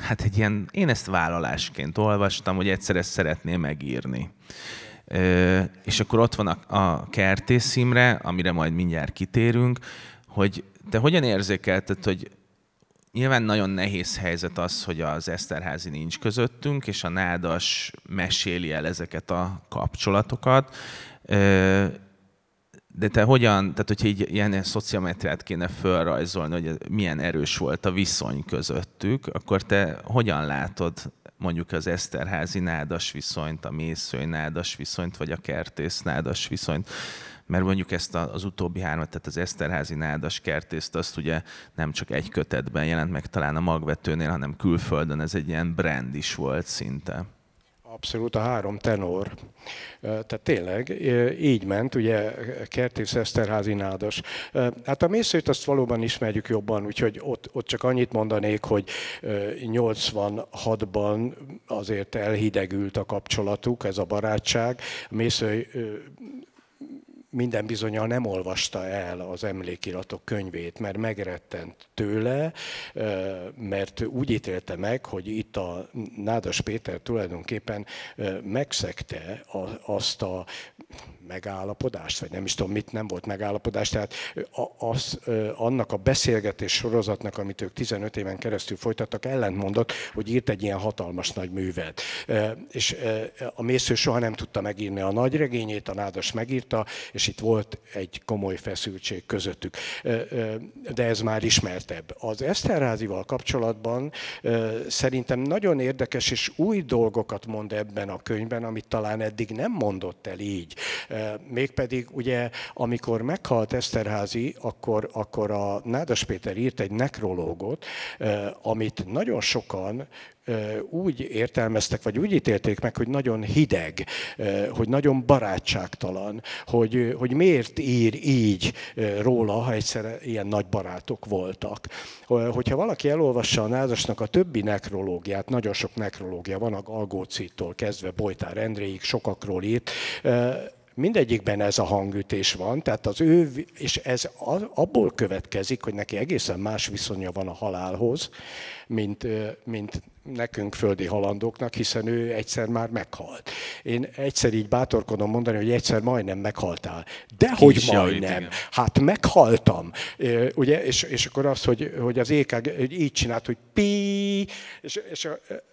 hát egy ilyen, én ezt vállalásként olvastam, hogy egyszer ezt szeretném megírni. És akkor ott van a, a Kertész Imre, amire majd mindjárt kitérünk, hogy te hogyan érzékelted, hogy nyilván nagyon nehéz helyzet az, hogy az Eszterházi nincs közöttünk, és a nádas meséli el ezeket a kapcsolatokat. De te hogyan, tehát hogyha így ilyen szociometriát kéne felrajzolni, hogy milyen erős volt a viszony közöttük, akkor te hogyan látod mondjuk az Eszterházi nádas viszonyt, a mészői nádas viszonyt, vagy a kertész nádas viszonyt? Mert mondjuk ezt az utóbbi hármat, tehát az Eszterházi nádas kertészt, azt ugye nem csak egy kötetben jelent meg talán a magvetőnél, hanem külföldön, ez egy ilyen brand is volt szinte. Abszolút a három tenor. Tehát tényleg így ment, ugye Kertész Eszterházi nádas. Hát a mészőt azt valóban ismerjük jobban, úgyhogy ott, ott csak annyit mondanék, hogy 86-ban azért elhidegült a kapcsolatuk, ez a barátság. A mésző minden bizonyal nem olvasta el az emlékiratok könyvét, mert megrettent tőle, mert úgy ítélte meg, hogy itt a Nádas Péter tulajdonképpen megszegte azt a megállapodást, vagy nem is tudom mit, nem volt megállapodás, tehát az, annak a beszélgetés sorozatnak, amit ők 15 éven keresztül folytattak, ellentmondott, hogy írt egy ilyen hatalmas nagy művet. És a mésző soha nem tudta megírni a nagy regényét, a Nádas megírta, és itt volt egy komoly feszültség közöttük. De ez már ismertebb. Az Eszterházival kapcsolatban szerintem nagyon érdekes és új dolgokat mond ebben a könyvben, amit talán eddig nem mondott el így. Mégpedig ugye, amikor meghalt Eszterházi, akkor, akkor a Nádas Péter írt egy nekrológot, amit nagyon sokan úgy értelmeztek, vagy úgy ítélték meg, hogy nagyon hideg, hogy nagyon barátságtalan, hogy, hogy miért ír így róla, ha egyszer ilyen nagy barátok voltak. Hogyha valaki elolvassa a Nádasnak a többi nekrológiát, nagyon sok nekrológia van, a Algócitól kezdve Bojtár Endréig sokakról írt, mindegyikben ez a hangütés van, tehát az ő, és ez abból következik, hogy neki egészen más viszonya van a halálhoz, mint, mint nekünk földi halandóknak, hiszen ő egyszer már meghalt. Én egyszer így bátorkodom mondani, hogy egyszer majdnem meghaltál. De hogy majdnem? Hát meghaltam. Ugye? És, és akkor az, hogy, hogy az ékeg így csinált, hogy pi, és, és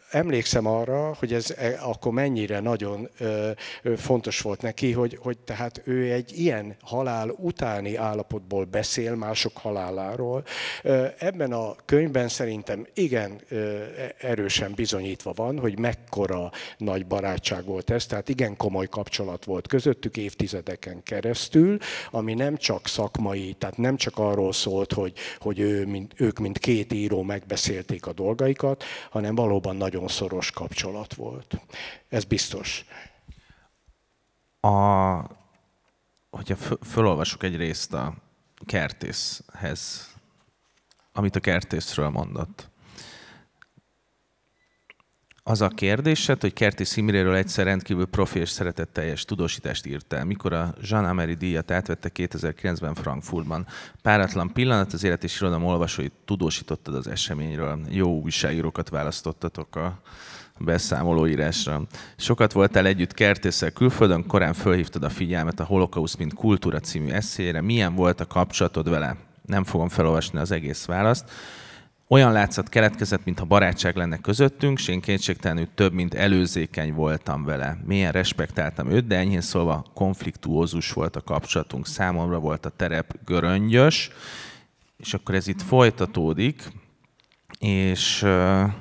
emlékszem arra, hogy ez e, akkor mennyire nagyon fontos volt neki, hogy, hogy tehát ő egy ilyen halál utáni állapotból beszél mások haláláról. Ebben a könyvben szerintem igen erősen bizonyítva van, hogy mekkora nagy barátság volt ez, tehát igen komoly kapcsolat volt közöttük évtizedeken keresztül, ami nem csak szakmai, tehát nem csak arról szólt, hogy, hogy ő, mint, ők mint két író megbeszélték a dolgaikat, hanem valóban nagyon nagyon szoros kapcsolat volt. Ez biztos. A, hogyha fölolvasok egy részt a kertészhez, amit a kertészről mondott, az a kérdésed, hogy Kerti Szimiréről egyszer rendkívül profi és szeretetteljes tudósítást írt el. Mikor a Jean Amery díjat átvette 2009-ben Frankfurtban. Páratlan pillanat, az élet és irodalom olvasóit tudósítottad az eseményről. Jó újságírókat választottatok a beszámolóírásra. Sokat voltál együtt kertésszel külföldön, korán fölhívtad a figyelmet a Holocaust mint kultúra című eszélyre. Milyen volt a kapcsolatod vele? Nem fogom felolvasni az egész választ olyan látszat keletkezett, mintha barátság lenne közöttünk, és én kétségtelenül több, mint előzékeny voltam vele. Milyen respektáltam őt, de enyhén szólva konfliktuózus volt a kapcsolatunk. Számomra volt a terep göröngyös, és akkor ez itt folytatódik, és uh,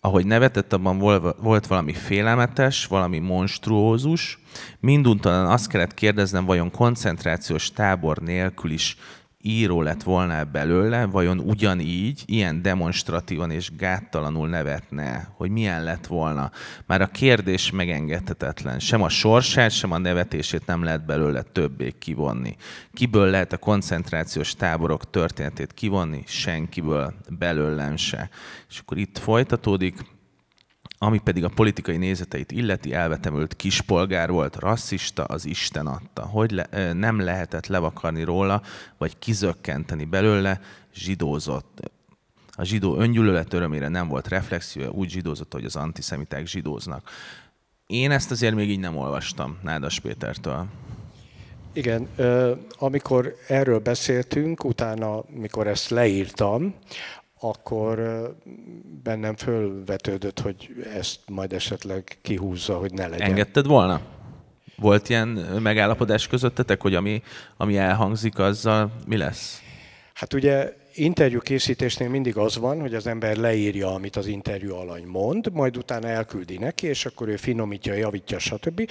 ahogy nevetett, abban volt valami félelmetes, valami monstruózus. Minduntalan azt kellett kérdeznem, vajon koncentrációs tábor nélkül is író lett volna belőle, vajon ugyanígy, ilyen demonstratívan és gáttalanul nevetne, hogy milyen lett volna. Már a kérdés megengedhetetlen. Sem a sorsát, sem a nevetését nem lehet belőle többé kivonni. Kiből lehet a koncentrációs táborok történetét kivonni? Senkiből, belőlem se. És akkor itt folytatódik, ami pedig a politikai nézeteit illeti, elvetemült kispolgár volt, rasszista, az Isten adta. Hogy le, nem lehetett levakarni róla, vagy kizökkenteni belőle, zsidózott. A zsidó öngyűlölet örömére nem volt reflexiója, úgy zsidózott, hogy az antiszemiták zsidóznak. Én ezt azért még így nem olvastam Nádas Pétertől. Igen, amikor erről beszéltünk, utána, mikor ezt leírtam, akkor bennem fölvetődött, hogy ezt majd esetleg kihúzza, hogy ne legyen. Engedted volna? Volt ilyen megállapodás közöttetek, hogy ami, ami elhangzik, azzal mi lesz? Hát ugye interjú készítésnél mindig az van, hogy az ember leírja, amit az interjú alany mond, majd utána elküldi neki, és akkor ő finomítja, javítja, stb.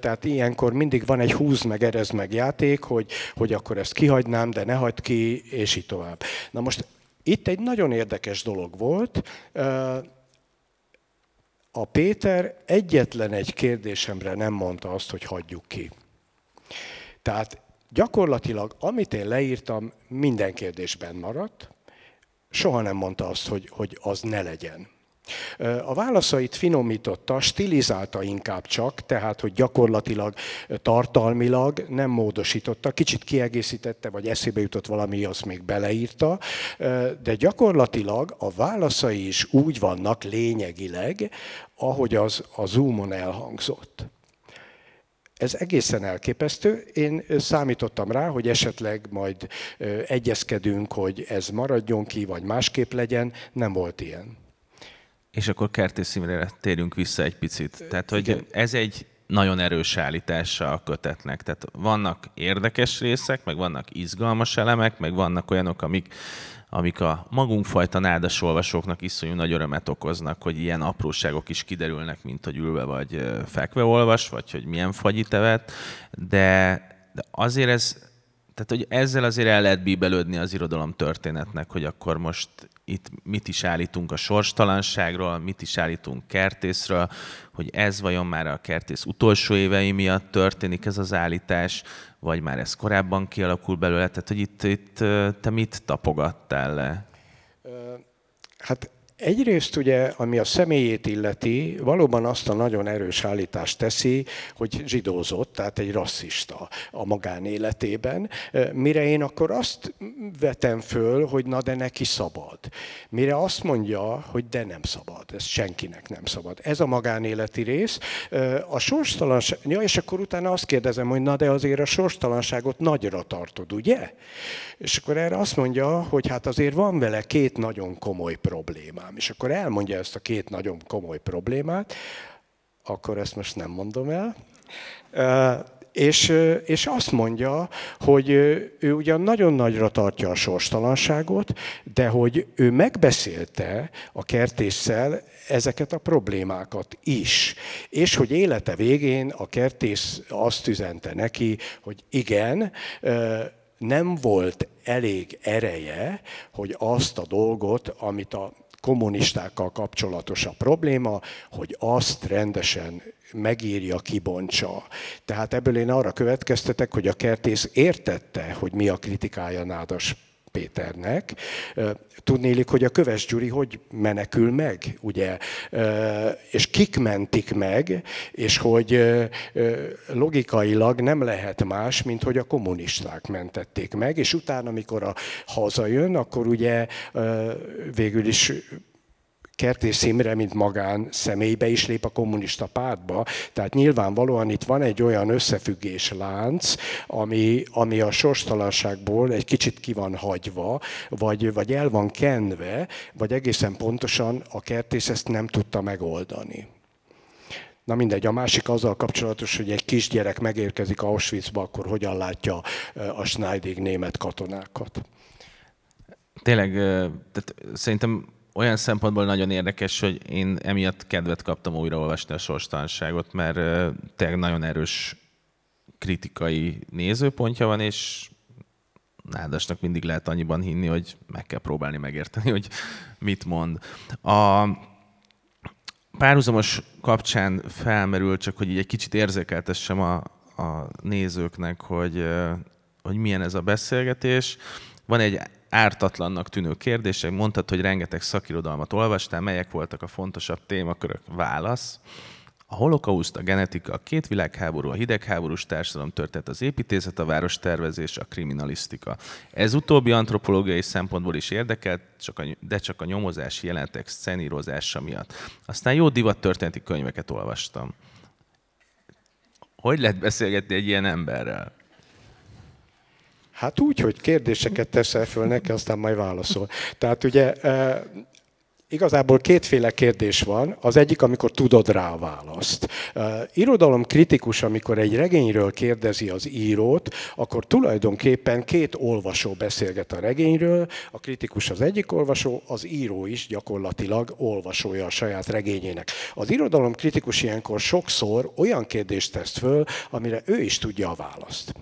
Tehát ilyenkor mindig van egy húz meg, erez meg játék, hogy, hogy akkor ezt kihagynám, de ne hagyd ki, és így tovább. Na most itt egy nagyon érdekes dolog volt. A Péter egyetlen egy kérdésemre nem mondta azt, hogy hagyjuk ki. Tehát gyakorlatilag, amit én leírtam, minden kérdésben maradt, soha nem mondta azt, hogy, hogy az ne legyen. A válaszait finomította, stilizálta inkább csak, tehát hogy gyakorlatilag tartalmilag nem módosította, kicsit kiegészítette, vagy eszébe jutott valami, azt még beleírta, de gyakorlatilag a válaszai is úgy vannak lényegileg, ahogy az a Zoomon elhangzott. Ez egészen elképesztő. Én számítottam rá, hogy esetleg majd egyezkedünk, hogy ez maradjon ki, vagy másképp legyen. Nem volt ilyen. És akkor Kertész térjünk vissza egy picit. Tehát, hogy Igen. ez egy nagyon erős állítása a kötetnek. Tehát vannak érdekes részek, meg vannak izgalmas elemek, meg vannak olyanok, amik, amik a magunkfajta nádas olvasóknak iszonyú nagy örömet okoznak, hogy ilyen apróságok is kiderülnek, mint hogy ülve vagy fekve olvas, vagy hogy milyen fagyit evett, de, de azért ez, tehát hogy ezzel azért el lehet bíbelődni az irodalom történetnek, hogy akkor most itt mit is állítunk a sorstalanságról, mit is állítunk kertészről, hogy ez vajon már a kertész utolsó évei miatt történik ez az állítás, vagy már ez korábban kialakul belőle. Tehát, hogy itt, itt te mit tapogattál le? Hát Egyrészt ugye, ami a személyét illeti, valóban azt a nagyon erős állítást teszi, hogy zsidózott, tehát egy rasszista a magánéletében. Mire én akkor azt vetem föl, hogy na de neki szabad. Mire azt mondja, hogy de nem szabad, ez senkinek nem szabad. Ez a magánéleti rész. A sorstalanság, ja, és akkor utána azt kérdezem, hogy na de azért a sorstalanságot nagyra tartod, ugye? És akkor erre azt mondja, hogy hát azért van vele két nagyon komoly problémám. És akkor elmondja ezt a két nagyon komoly problémát, akkor ezt most nem mondom el. És, és azt mondja, hogy ő ugyan nagyon nagyra tartja a sorstalanságot, de hogy ő megbeszélte a kertésszel ezeket a problémákat is. És hogy élete végén a kertész azt üzente neki, hogy igen, nem volt elég ereje, hogy azt a dolgot, amit a kommunistákkal kapcsolatos a probléma, hogy azt rendesen megírja, kibontsa. Tehát ebből én arra következtetek, hogy a kertész értette, hogy mi a kritikája Nádas Péternek. Tudnélik, hogy a Köves Gyuri hogy menekül meg, ugye, és kik mentik meg, és hogy logikailag nem lehet más, mint hogy a kommunisták mentették meg, és utána, amikor a hazajön, akkor ugye végül is Kertész Imre, mint magán személybe is lép a kommunista pártba. Tehát nyilvánvalóan itt van egy olyan összefüggés lánc, ami, ami a sorstalanságból egy kicsit ki van hagyva, vagy, vagy el van kenve, vagy egészen pontosan a kertész ezt nem tudta megoldani. Na mindegy, a másik azzal kapcsolatos, hogy egy kisgyerek megérkezik Auschwitzba, akkor hogyan látja a Schneidig német katonákat. Tényleg, tehát szerintem olyan szempontból nagyon érdekes, hogy én emiatt kedvet kaptam újraolvasni a sorstalanságot, mert tényleg nagyon erős kritikai nézőpontja van, és Nádasnak mindig lehet annyiban hinni, hogy meg kell próbálni megérteni, hogy mit mond. A párhuzamos kapcsán felmerül, csak hogy így egy kicsit érzékeltessem a, a nézőknek, hogy, hogy milyen ez a beszélgetés. Van egy ártatlannak tűnő kérdések, mondtad, hogy rengeteg szakirodalmat olvastál, melyek voltak a fontosabb témakörök? Válasz. A holokauszt, a genetika, a két világháború, a hidegháborús társadalom történet, az építészet, a várostervezés, a kriminalisztika. Ez utóbbi antropológiai szempontból is érdekelt, csak a, de csak a nyomozási jelentek szenírozása miatt. Aztán jó divat történeti könyveket olvastam. Hogy lehet beszélgetni egy ilyen emberrel? Hát úgy, hogy kérdéseket teszel föl neki, aztán majd válaszol. Tehát ugye e, Igazából kétféle kérdés van. Az egyik, amikor tudod rá a választ. Uh, irodalom kritikus, amikor egy regényről kérdezi az írót, akkor tulajdonképpen két olvasó beszélget a regényről. A kritikus az egyik olvasó, az író is gyakorlatilag olvasója a saját regényének. Az irodalom kritikus ilyenkor sokszor olyan kérdést tesz föl, amire ő is tudja a választ.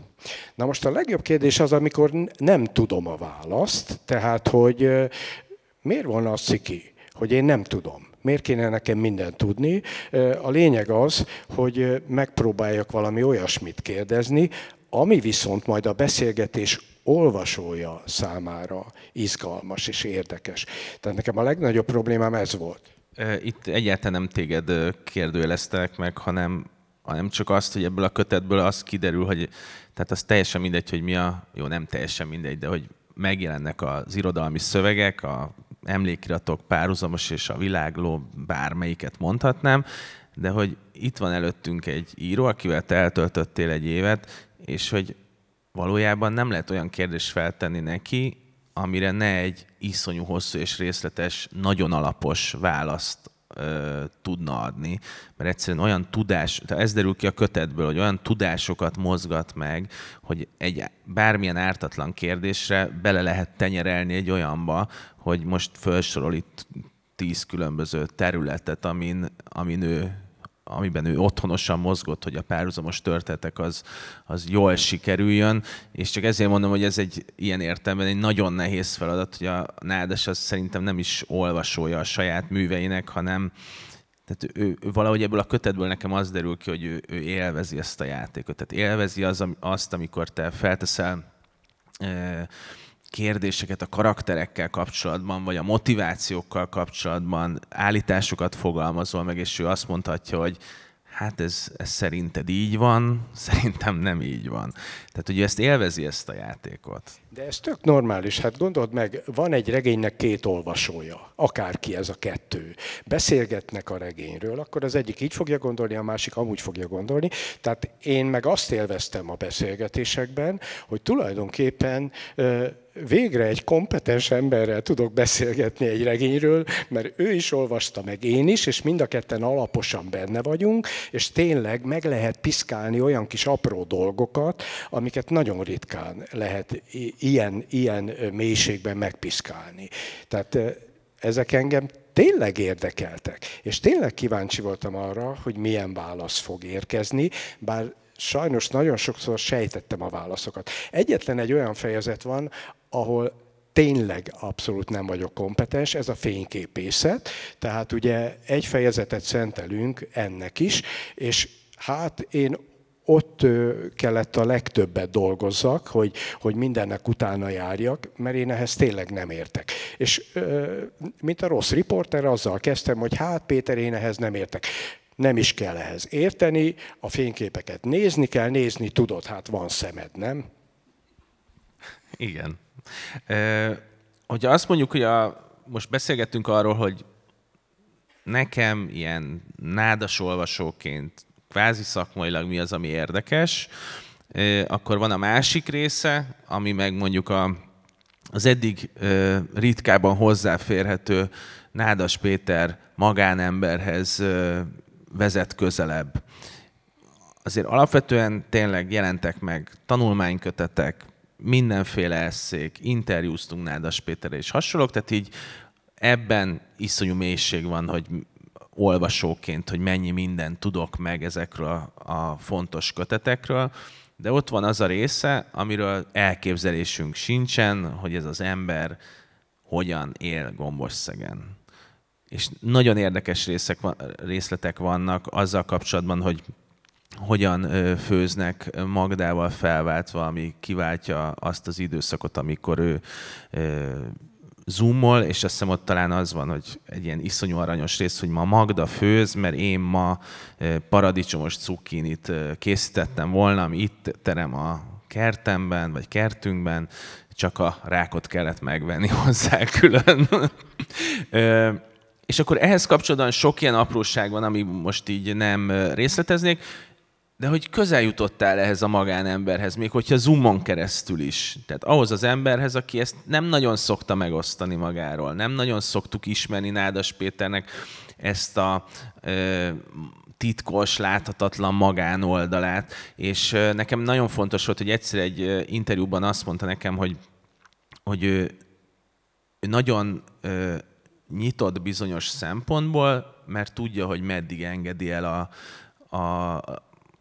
Na most a legjobb kérdés az, amikor nem tudom a választ, tehát hogy miért volna az ciki, hogy én nem tudom. Miért kéne nekem mindent tudni? A lényeg az, hogy megpróbáljak valami olyasmit kérdezni, ami viszont majd a beszélgetés olvasója számára izgalmas és érdekes. Tehát nekem a legnagyobb problémám ez volt. Itt egyáltalán nem téged kérdőjeleztek meg, hanem, hanem csak azt, hogy ebből a kötetből az kiderül, hogy tehát az teljesen mindegy, hogy mi a, jó nem teljesen mindegy, de hogy megjelennek az irodalmi szövegek, a emlékiratok párhuzamos és a világló, bármelyiket mondhatnám, de hogy itt van előttünk egy író, akivel te eltöltöttél egy évet, és hogy valójában nem lehet olyan kérdést feltenni neki, amire ne egy iszonyú hosszú és részletes, nagyon alapos választ ö, tudna adni, mert egyszerűen olyan tudás, tehát ez derül ki a kötetből, hogy olyan tudásokat mozgat meg, hogy egy bármilyen ártatlan kérdésre bele lehet tenyerelni egy olyanba, hogy most felsorol itt tíz különböző területet, amin, amin ő amiben ő otthonosan mozgott, hogy a párhuzamos történetek az, az jól sikerüljön, és csak ezért mondom, hogy ez egy ilyen értelemben egy nagyon nehéz feladat, hogy a Nádas az szerintem nem is olvasója a saját műveinek, hanem tehát ő, ő valahogy ebből a kötetből nekem az derül ki, hogy ő, ő élvezi ezt a játékot. Tehát élvezi az, azt, amikor te felteszel e, kérdéseket a karakterekkel kapcsolatban, vagy a motivációkkal kapcsolatban állításokat fogalmazol meg, és ő azt mondhatja, hogy hát ez, ez szerinted így van, <laughs> szerintem nem így van. Tehát, hogy ezt élvezi ezt a játékot. De ez tök normális. Hát gondold meg, van egy regénynek két olvasója, akárki ez a kettő. Beszélgetnek a regényről, akkor az egyik így fogja gondolni, a másik amúgy fogja gondolni. Tehát én meg azt élveztem a beszélgetésekben, hogy tulajdonképpen végre egy kompetens emberrel tudok beszélgetni egy regényről, mert ő is olvasta meg én is, és mind a ketten alaposan benne vagyunk, és tényleg meg lehet piszkálni olyan kis apró dolgokat, amiket nagyon ritkán lehet ilyen, ilyen mélységben megpiszkálni. Tehát ezek engem tényleg érdekeltek, és tényleg kíváncsi voltam arra, hogy milyen válasz fog érkezni, bár sajnos nagyon sokszor sejtettem a válaszokat. Egyetlen egy olyan fejezet van, ahol tényleg abszolút nem vagyok kompetens, ez a fényképészet, tehát ugye egy fejezetet szentelünk ennek is, és hát én ott kellett a legtöbbet dolgozzak, hogy, hogy mindennek utána járjak, mert én ehhez tényleg nem értek. És mint a rossz riporter, azzal kezdtem, hogy hát Péter, én ehhez nem értek. Nem is kell ehhez érteni, a fényképeket nézni kell, nézni tudod, hát van szemed, nem? Igen. E, hogyha azt mondjuk, hogy a, most beszélgettünk arról, hogy nekem ilyen nádas olvasóként kvázi szakmailag mi az, ami érdekes, akkor van a másik része, ami meg mondjuk a, az eddig ritkában hozzáférhető Nádas Péter magánemberhez vezet közelebb. Azért alapvetően tényleg jelentek meg tanulmánykötetek, mindenféle eszék, interjúztunk Nádas Péterre és hasonlók, tehát így ebben iszonyú mélység van, hogy olvasóként, hogy mennyi mindent tudok meg ezekről a fontos kötetekről, de ott van az a része, amiről elképzelésünk sincsen, hogy ez az ember hogyan él Gombosszegen. És nagyon érdekes részek, részletek vannak azzal kapcsolatban, hogy hogyan főznek Magdával felváltva, ami kiváltja azt az időszakot, amikor ő zoomol, és azt hiszem ott talán az van, hogy egy ilyen iszonyú aranyos rész, hogy ma Magda főz, mert én ma paradicsomos cukkinit készítettem volna, ami itt terem a kertemben, vagy kertünkben, csak a rákot kellett megvenni <laughs> hozzá külön. és akkor ehhez kapcsolatban sok ilyen apróság van, ami most így nem részleteznék, de hogy közel jutottál ehhez a magánemberhez, még hogyha zoomon keresztül is. Tehát ahhoz az emberhez, aki ezt nem nagyon szokta megosztani magáról, nem nagyon szoktuk ismerni Nádas Péternek ezt a ö, titkos, láthatatlan magánoldalát, és ö, nekem nagyon fontos volt, hogy egyszer egy interjúban azt mondta nekem, hogy, hogy ő, ő nagyon ö, nyitott bizonyos szempontból, mert tudja, hogy meddig engedi el a, a,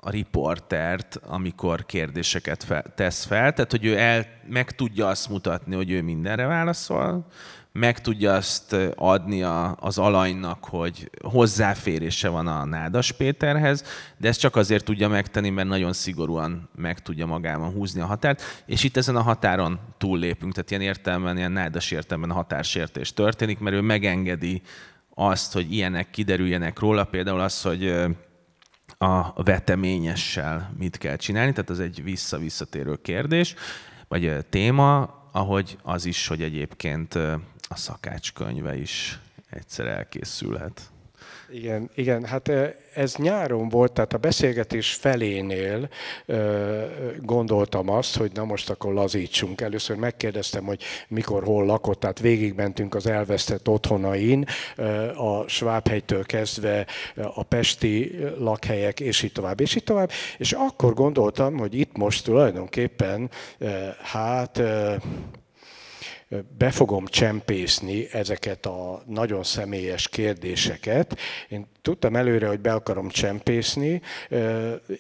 a riportert, amikor kérdéseket fel, tesz fel, tehát hogy ő el, meg tudja azt mutatni, hogy ő mindenre válaszol, meg tudja azt adni a, az alanynak, hogy hozzáférése van a Nádas Péterhez, de ezt csak azért tudja megtenni, mert nagyon szigorúan meg tudja magában húzni a határt, és itt ezen a határon túllépünk, tehát ilyen értelemben, ilyen nádas értelemben határsértés történik, mert ő megengedi azt, hogy ilyenek kiderüljenek róla, például az, hogy a veteményessel mit kell csinálni, tehát az egy vissza-visszatérő kérdés, vagy téma, ahogy az is, hogy egyébként a szakács könyve is egyszer elkészülhet. Igen, igen, hát ez nyáron volt, tehát a beszélgetés felénél gondoltam azt, hogy na most akkor lazítsunk. Először megkérdeztem, hogy mikor, hol lakott, tehát végigmentünk az elvesztett otthonain, a Svábhelytől kezdve a pesti lakhelyek, és így tovább, és így tovább. És akkor gondoltam, hogy itt most tulajdonképpen, hát be fogom csempészni ezeket a nagyon személyes kérdéseket. Én tudtam előre, hogy be akarom csempészni,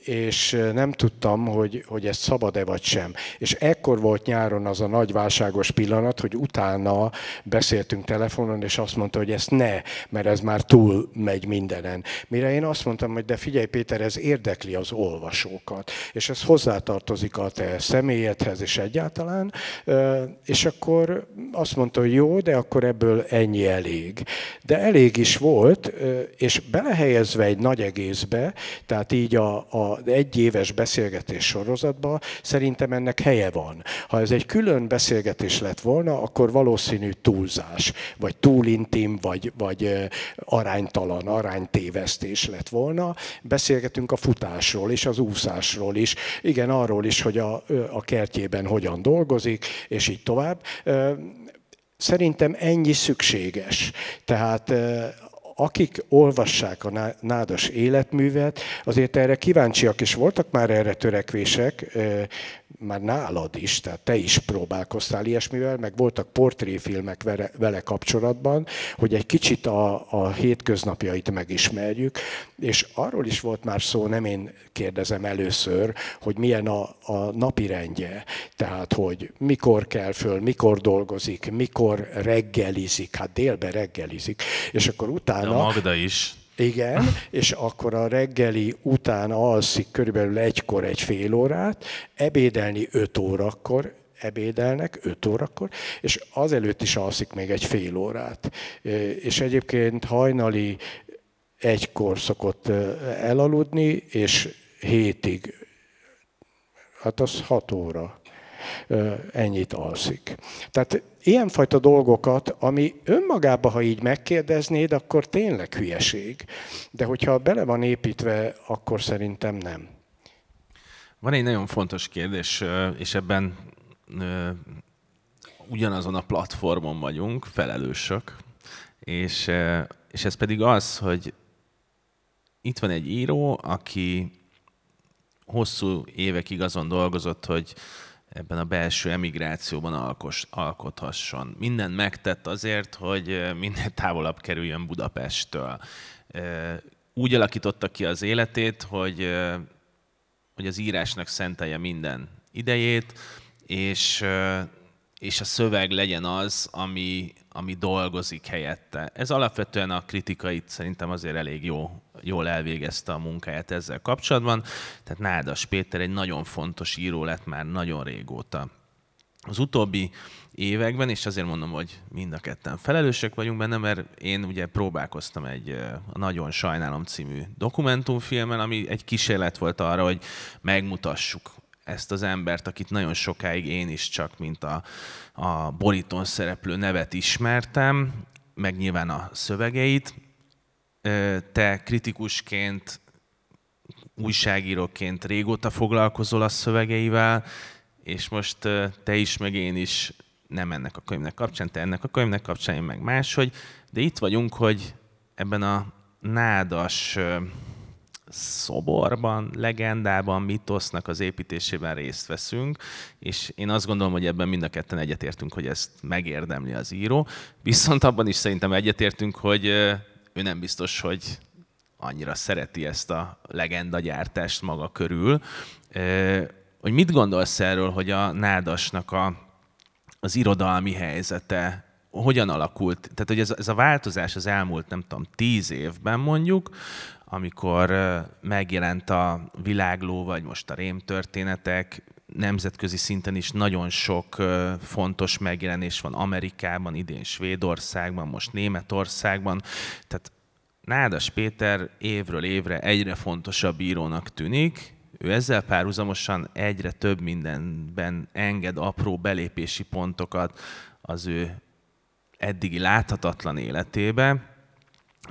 és nem tudtam, hogy, hogy ez szabad-e vagy sem. És ekkor volt nyáron az a nagy válságos pillanat, hogy utána beszéltünk telefonon, és azt mondta, hogy ezt ne, mert ez már túl megy mindenen. Mire én azt mondtam, hogy de figyelj Péter, ez érdekli az olvasókat, és ez hozzátartozik a te személyedhez és egyáltalán, és akkor azt mondta, hogy jó, de akkor ebből ennyi elég. De elég is volt, és belehelyezve egy nagy egészbe, tehát így a, a egy éves beszélgetés sorozatba, szerintem ennek helye van. Ha ez egy külön beszélgetés lett volna, akkor valószínű túlzás, vagy túl intim, vagy, vagy aránytalan, aránytévesztés lett volna. Beszélgetünk a futásról és az úszásról is, igen, arról is, hogy a, a kertjében hogyan dolgozik, és így tovább. Szerintem ennyi szükséges. Tehát akik olvassák a nádas életművet, azért erre kíváncsiak is voltak már erre törekvések, már nálad is, tehát te is próbálkoztál ilyesmivel, meg voltak portréfilmek vele, vele kapcsolatban, hogy egy kicsit a, a hétköznapjait megismerjük, és arról is volt már szó, nem én kérdezem először, hogy milyen a, a napi rendje, tehát hogy mikor kell föl, mikor dolgozik, mikor reggelizik, hát délben reggelizik, és akkor utána... De Magda is. Igen, és akkor a reggeli után alszik körülbelül egykor egy fél órát, ebédelni öt órakor, ebédelnek 5 órakor, és azelőtt is alszik még egy fél órát. És egyébként hajnali egykor szokott elaludni, és hétig, hát az hat óra ennyit alszik. Tehát ilyenfajta dolgokat, ami önmagában, ha így megkérdeznéd, akkor tényleg hülyeség. De hogyha bele van építve, akkor szerintem nem. Van egy nagyon fontos kérdés, és ebben ugyanazon a platformon vagyunk, felelősök, és, és ez pedig az, hogy itt van egy író, aki hosszú évekig azon dolgozott, hogy ebben a belső emigrációban alkos, alkothasson. Minden megtett azért, hogy minél <laughs> távolabb kerüljön Budapesttől. Úgy alakította ki az életét, hogy, hogy az írásnak szentelje minden idejét, és, és a szöveg legyen az, ami, ami dolgozik helyette. Ez alapvetően a kritikait szerintem azért elég jó, jól elvégezte a munkáját ezzel kapcsolatban. Tehát Nádas Péter egy nagyon fontos író lett már nagyon régóta. Az utóbbi években, és azért mondom, hogy mind a ketten felelősek vagyunk benne, mert én ugye próbálkoztam egy a Nagyon Sajnálom című dokumentumfilmen, ami egy kísérlet volt arra, hogy megmutassuk ezt az embert, akit nagyon sokáig én is csak, mint a, a borítón szereplő nevet ismertem, meg nyilván a szövegeit. Te kritikusként, újságíróként régóta foglalkozol a szövegeivel, és most te is, meg én is nem ennek a könyvnek kapcsán, te ennek a könyvnek kapcsán, én meg máshogy, de itt vagyunk, hogy ebben a nádas szoborban, legendában, mitosznak az építésében részt veszünk, és én azt gondolom, hogy ebben mind a ketten egyetértünk, hogy ezt megérdemli az író. Viszont abban is szerintem egyetértünk, hogy ő nem biztos, hogy annyira szereti ezt a legenda gyártást maga körül. Hogy mit gondolsz erről, hogy a nádasnak a, az irodalmi helyzete hogyan alakult? Tehát, hogy ez, ez a változás az elmúlt, nem tudom, tíz évben mondjuk, amikor megjelent a világló, vagy most a rémtörténetek, nemzetközi szinten is nagyon sok fontos megjelenés van Amerikában, idén Svédországban, most Németországban. Tehát Nádas Péter évről évre egyre fontosabb írónak tűnik, ő ezzel párhuzamosan egyre több mindenben enged apró belépési pontokat az ő eddigi láthatatlan életébe,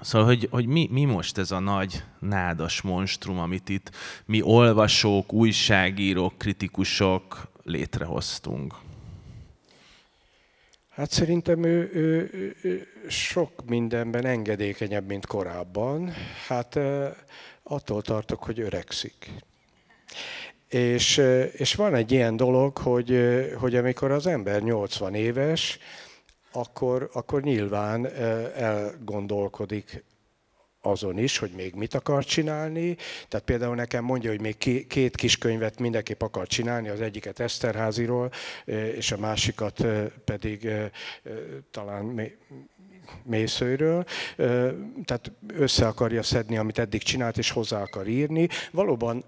Szóval, hogy, hogy mi, mi most ez a nagy nádas monstrum, amit itt mi olvasók, újságírók, kritikusok létrehoztunk? Hát szerintem ő, ő, ő sok mindenben engedékenyebb, mint korábban. Hát attól tartok, hogy öregszik. És, és van egy ilyen dolog, hogy, hogy amikor az ember 80 éves, akkor, akkor nyilván elgondolkodik azon is, hogy még mit akar csinálni. Tehát például nekem mondja, hogy még két kis könyvet mindenképp akar csinálni, az egyiket Eszterháziról, és a másikat pedig talán mészőről, tehát össze akarja szedni, amit eddig csinált, és hozzá akar írni. Valóban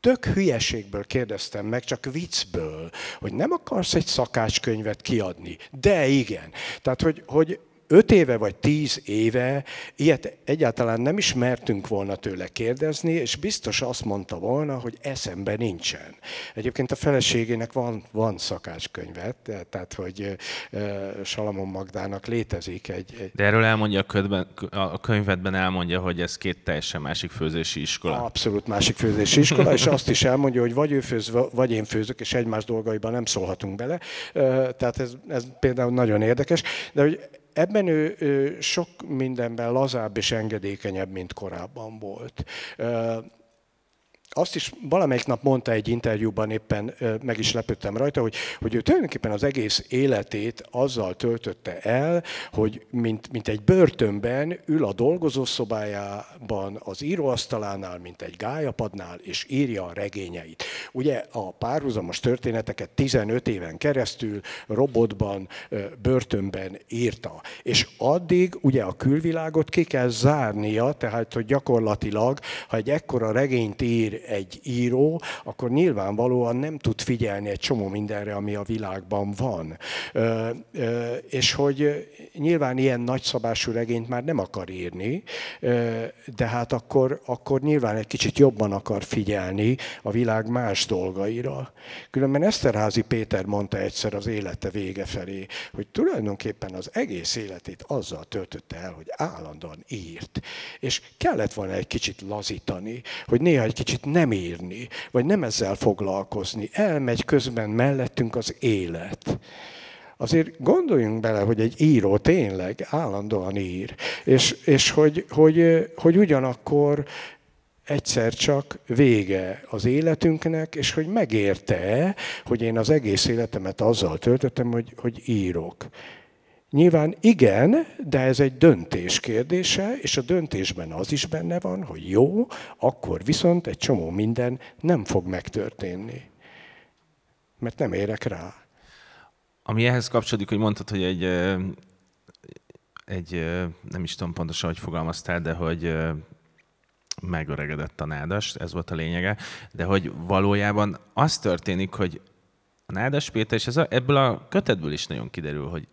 tök hülyeségből kérdeztem meg, csak viccből, hogy nem akarsz egy szakácskönyvet kiadni. De igen. Tehát, hogy, hogy öt éve vagy tíz éve ilyet egyáltalán nem is mertünk volna tőle kérdezni, és biztos azt mondta volna, hogy eszembe nincsen. Egyébként a feleségének van, van szakácskönyve, tehát hogy Salamon Magdának létezik egy, egy... De erről elmondja a, ködben, a könyvedben elmondja, hogy ez két teljesen másik főzési iskola. Abszolút másik főzési iskola, és azt is elmondja, hogy vagy ő főz, vagy én főzök, és egymás dolgaiban nem szólhatunk bele. Tehát ez, ez például nagyon érdekes. De hogy Ebben ő, sok mindenben lazább és engedékenyebb, mint korábban volt azt is valamelyik nap mondta egy interjúban, éppen meg is lepődtem rajta, hogy, hogy ő tulajdonképpen az egész életét azzal töltötte el, hogy mint, mint egy börtönben ül a dolgozószobájában, az íróasztalánál, mint egy gályapadnál, és írja a regényeit. Ugye a párhuzamos történeteket 15 éven keresztül robotban, börtönben írta. És addig ugye a külvilágot ki kell zárnia, tehát hogy gyakorlatilag, ha egy ekkora regényt ír egy író, akkor nyilvánvalóan nem tud figyelni egy csomó mindenre, ami a világban van. És hogy nyilván ilyen nagyszabású regényt már nem akar írni, de hát akkor, akkor nyilván egy kicsit jobban akar figyelni a világ más dolgaira. Különben Eszterházi Péter mondta egyszer az élete vége felé, hogy tulajdonképpen az egész életét azzal töltötte el, hogy állandóan írt. És kellett volna egy kicsit lazítani, hogy néha egy kicsit nem írni, vagy nem ezzel foglalkozni. Elmegy közben mellettünk az élet. Azért gondoljunk bele, hogy egy író tényleg állandóan ír, és, és hogy, hogy, hogy ugyanakkor egyszer csak vége az életünknek, és hogy megérte, hogy én az egész életemet azzal töltöttem, hogy, hogy írok. Nyilván igen, de ez egy döntés kérdése, és a döntésben az is benne van, hogy jó, akkor viszont egy csomó minden nem fog megtörténni. Mert nem érek rá. Ami ehhez kapcsolódik, hogy mondtad, hogy egy, egy nem is tudom pontosan, hogy fogalmaztál, de hogy megöregedett a nádas, ez volt a lényege, de hogy valójában az történik, hogy a Nádas Péter, és ez a, ebből a kötetből is nagyon kiderül, hogy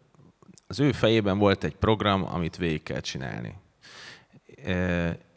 az ő fejében volt egy program, amit végig kell csinálni.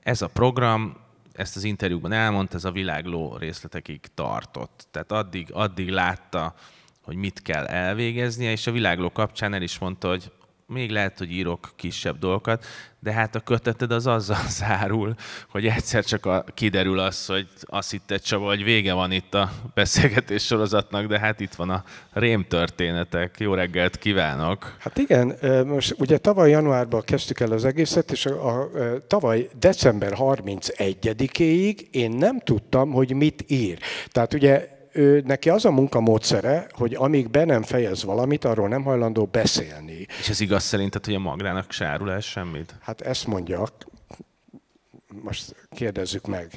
Ez a program, ezt az interjúban elmondta, ez a világló részletekig tartott. Tehát addig, addig látta, hogy mit kell elvégeznie, és a világló kapcsán el is mondta, hogy még lehet, hogy írok kisebb dolgokat, de hát a köteted az azzal <laughs> zárul, hogy egyszer csak a, kiderül az, hogy azt hitte Csaba, hogy vége van itt a beszélgetés sorozatnak, de hát itt van a rémtörténetek. Jó reggelt kívánok! Hát igen, most ugye tavaly januárban kezdtük el az egészet, és a, a, a tavaly december 31-éig én nem tudtam, hogy mit ír. Tehát ugye ő, neki az a munkamódszere, hogy amíg be nem fejez valamit, arról nem hajlandó beszélni. És ez igaz szerinted, hogy a magrának sárul el semmit? Hát ezt mondja, most kérdezzük meg.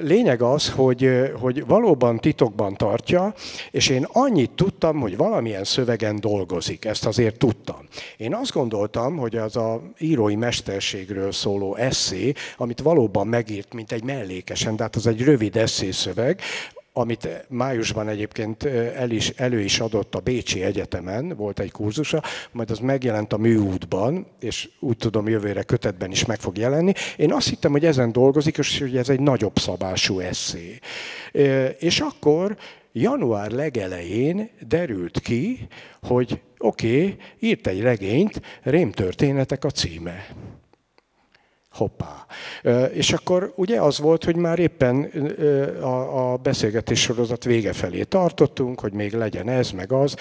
Lényeg az, hogy, hogy valóban titokban tartja, és én annyit tudtam, hogy valamilyen szövegen dolgozik. Ezt azért tudtam. Én azt gondoltam, hogy az a írói mesterségről szóló eszé, amit valóban megírt, mint egy mellékesen, tehát az egy rövid eszészöveg, amit májusban egyébként el is, elő is adott a Bécsi Egyetemen, volt egy kurzusa, majd az megjelent a műútban, és úgy tudom jövőre kötetben is meg fog jelenni. Én azt hittem, hogy ezen dolgozik, és hogy ez egy nagyobb szabású eszé. És akkor január legelején derült ki, hogy oké, okay, írt egy regényt, Rémtörténetek a címe hoppá. És akkor ugye az volt, hogy már éppen a, beszélgetés sorozat vége felé tartottunk, hogy még legyen ez, meg az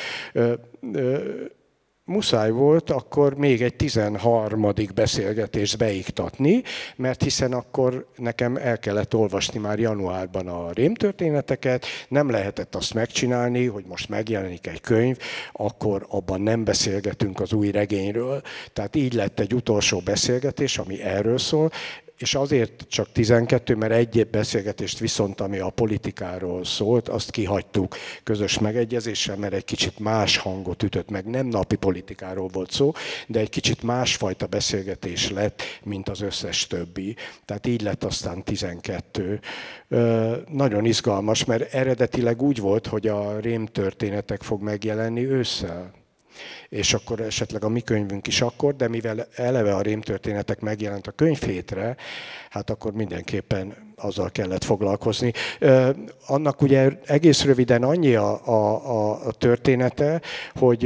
muszáj volt akkor még egy 13. beszélgetést beiktatni, mert hiszen akkor nekem el kellett olvasni már januárban a rémtörténeteket, nem lehetett azt megcsinálni, hogy most megjelenik egy könyv, akkor abban nem beszélgetünk az új regényről. Tehát így lett egy utolsó beszélgetés, ami erről szól, és azért csak 12, mert egy beszélgetést viszont, ami a politikáról szólt, azt kihagytuk közös megegyezéssel, mert egy kicsit más hangot ütött meg. Nem napi politikáról volt szó, de egy kicsit másfajta beszélgetés lett, mint az összes többi. Tehát így lett aztán 12. Nagyon izgalmas, mert eredetileg úgy volt, hogy a rémtörténetek fog megjelenni ősszel és akkor esetleg a mi könyvünk is akkor, de mivel eleve a rémtörténetek megjelent a könyvhétre, hát akkor mindenképpen azzal kellett foglalkozni. Annak ugye egész röviden annyi a, a, a története, hogy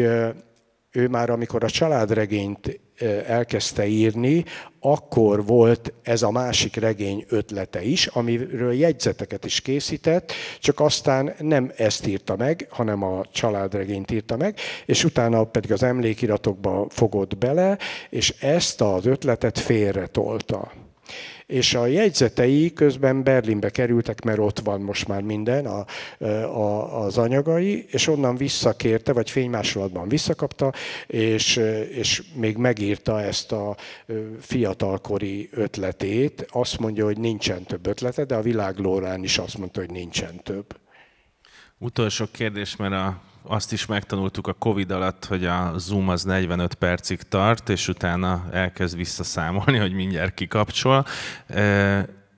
ő már amikor a családregényt elkezdte írni, akkor volt ez a másik regény ötlete is, amiről jegyzeteket is készített, csak aztán nem ezt írta meg, hanem a családregényt írta meg, és utána pedig az emlékiratokba fogott bele, és ezt az ötletet félretolta és a jegyzetei közben Berlinbe kerültek, mert ott van most már minden, a, a, az anyagai, és onnan visszakérte, vagy fénymásolatban visszakapta, és, és még megírta ezt a fiatalkori ötletét. Azt mondja, hogy nincsen több ötlete, de a világlórán is azt mondta, hogy nincsen több. Utolsó kérdés, mert a azt is megtanultuk a Covid alatt, hogy a Zoom az 45 percig tart, és utána elkezd visszaszámolni, hogy mindjárt kikapcsol.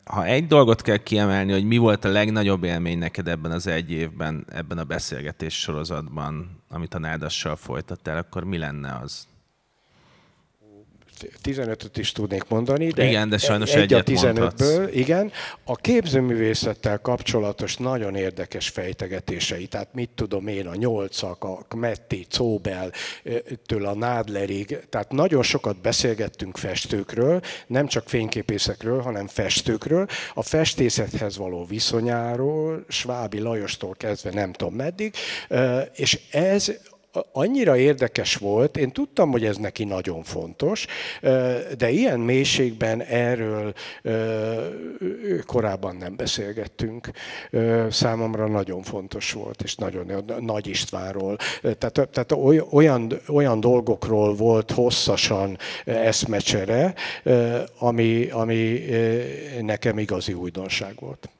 Ha egy dolgot kell kiemelni, hogy mi volt a legnagyobb élmény neked ebben az egy évben, ebben a beszélgetés sorozatban, amit a Nádassal folytattál, akkor mi lenne az? 15-öt is tudnék mondani, de, igen, de sajnos egy a 15-ből, igen. A képzőművészettel kapcsolatos nagyon érdekes fejtegetései, tehát mit tudom én, a nyolcak, a Kmetti, Cóbel, től a Nádlerig, tehát nagyon sokat beszélgettünk festőkről, nem csak fényképészekről, hanem festőkről, a festészethez való viszonyáról, Svábi Lajostól kezdve nem tudom meddig, és ez annyira érdekes volt, én tudtam, hogy ez neki nagyon fontos, de ilyen mélységben erről korábban nem beszélgettünk. Számomra nagyon fontos volt, és nagyon Nagy Istvánról. Tehát, tehát olyan, olyan dolgokról volt hosszasan eszmecsere, ami, ami nekem igazi újdonság volt.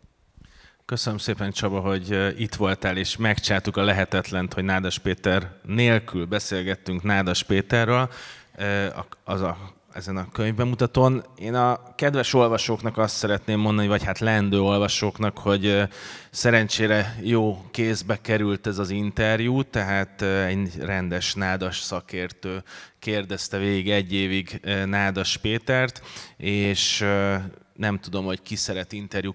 Köszönöm szépen, Csaba, hogy itt voltál, és megcsáltuk a lehetetlent, hogy Nádas Péter nélkül beszélgettünk Nádas Péterről az a, ezen a könyvbemutatón. Én a kedves olvasóknak azt szeretném mondani, vagy hát lendő olvasóknak, hogy szerencsére jó kézbe került ez az interjú, tehát egy rendes nádas szakértő kérdezte végig egy évig Nádas Pétert, és nem tudom, hogy ki szeret interjú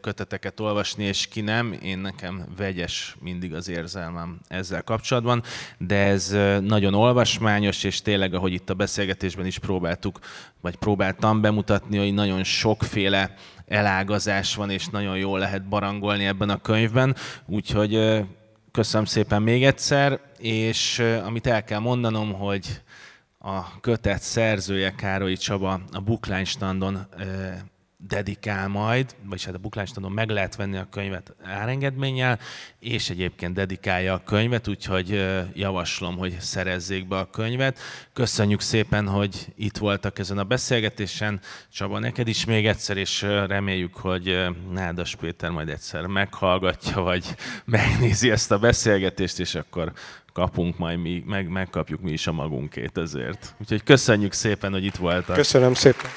olvasni, és ki nem. Én nekem vegyes mindig az érzelmem ezzel kapcsolatban, de ez nagyon olvasmányos, és tényleg, ahogy itt a beszélgetésben is próbáltuk, vagy próbáltam bemutatni, hogy nagyon sokféle elágazás van, és nagyon jól lehet barangolni ebben a könyvben. Úgyhogy köszönöm szépen még egyszer, és amit el kell mondanom, hogy a kötet szerzője Károly Csaba a Bookline standon dedikál majd, vagyis hát a buklánstandon meg lehet venni a könyvet árengedménnyel, és egyébként dedikálja a könyvet, úgyhogy javaslom, hogy szerezzék be a könyvet. Köszönjük szépen, hogy itt voltak ezen a beszélgetésen. Csaba, neked is még egyszer, és reméljük, hogy Nádas Péter majd egyszer meghallgatja, vagy <laughs> megnézi ezt a beszélgetést, és akkor kapunk majd mi, meg, megkapjuk mi is a magunkét ezért. Úgyhogy köszönjük szépen, hogy itt voltak. Köszönöm szépen.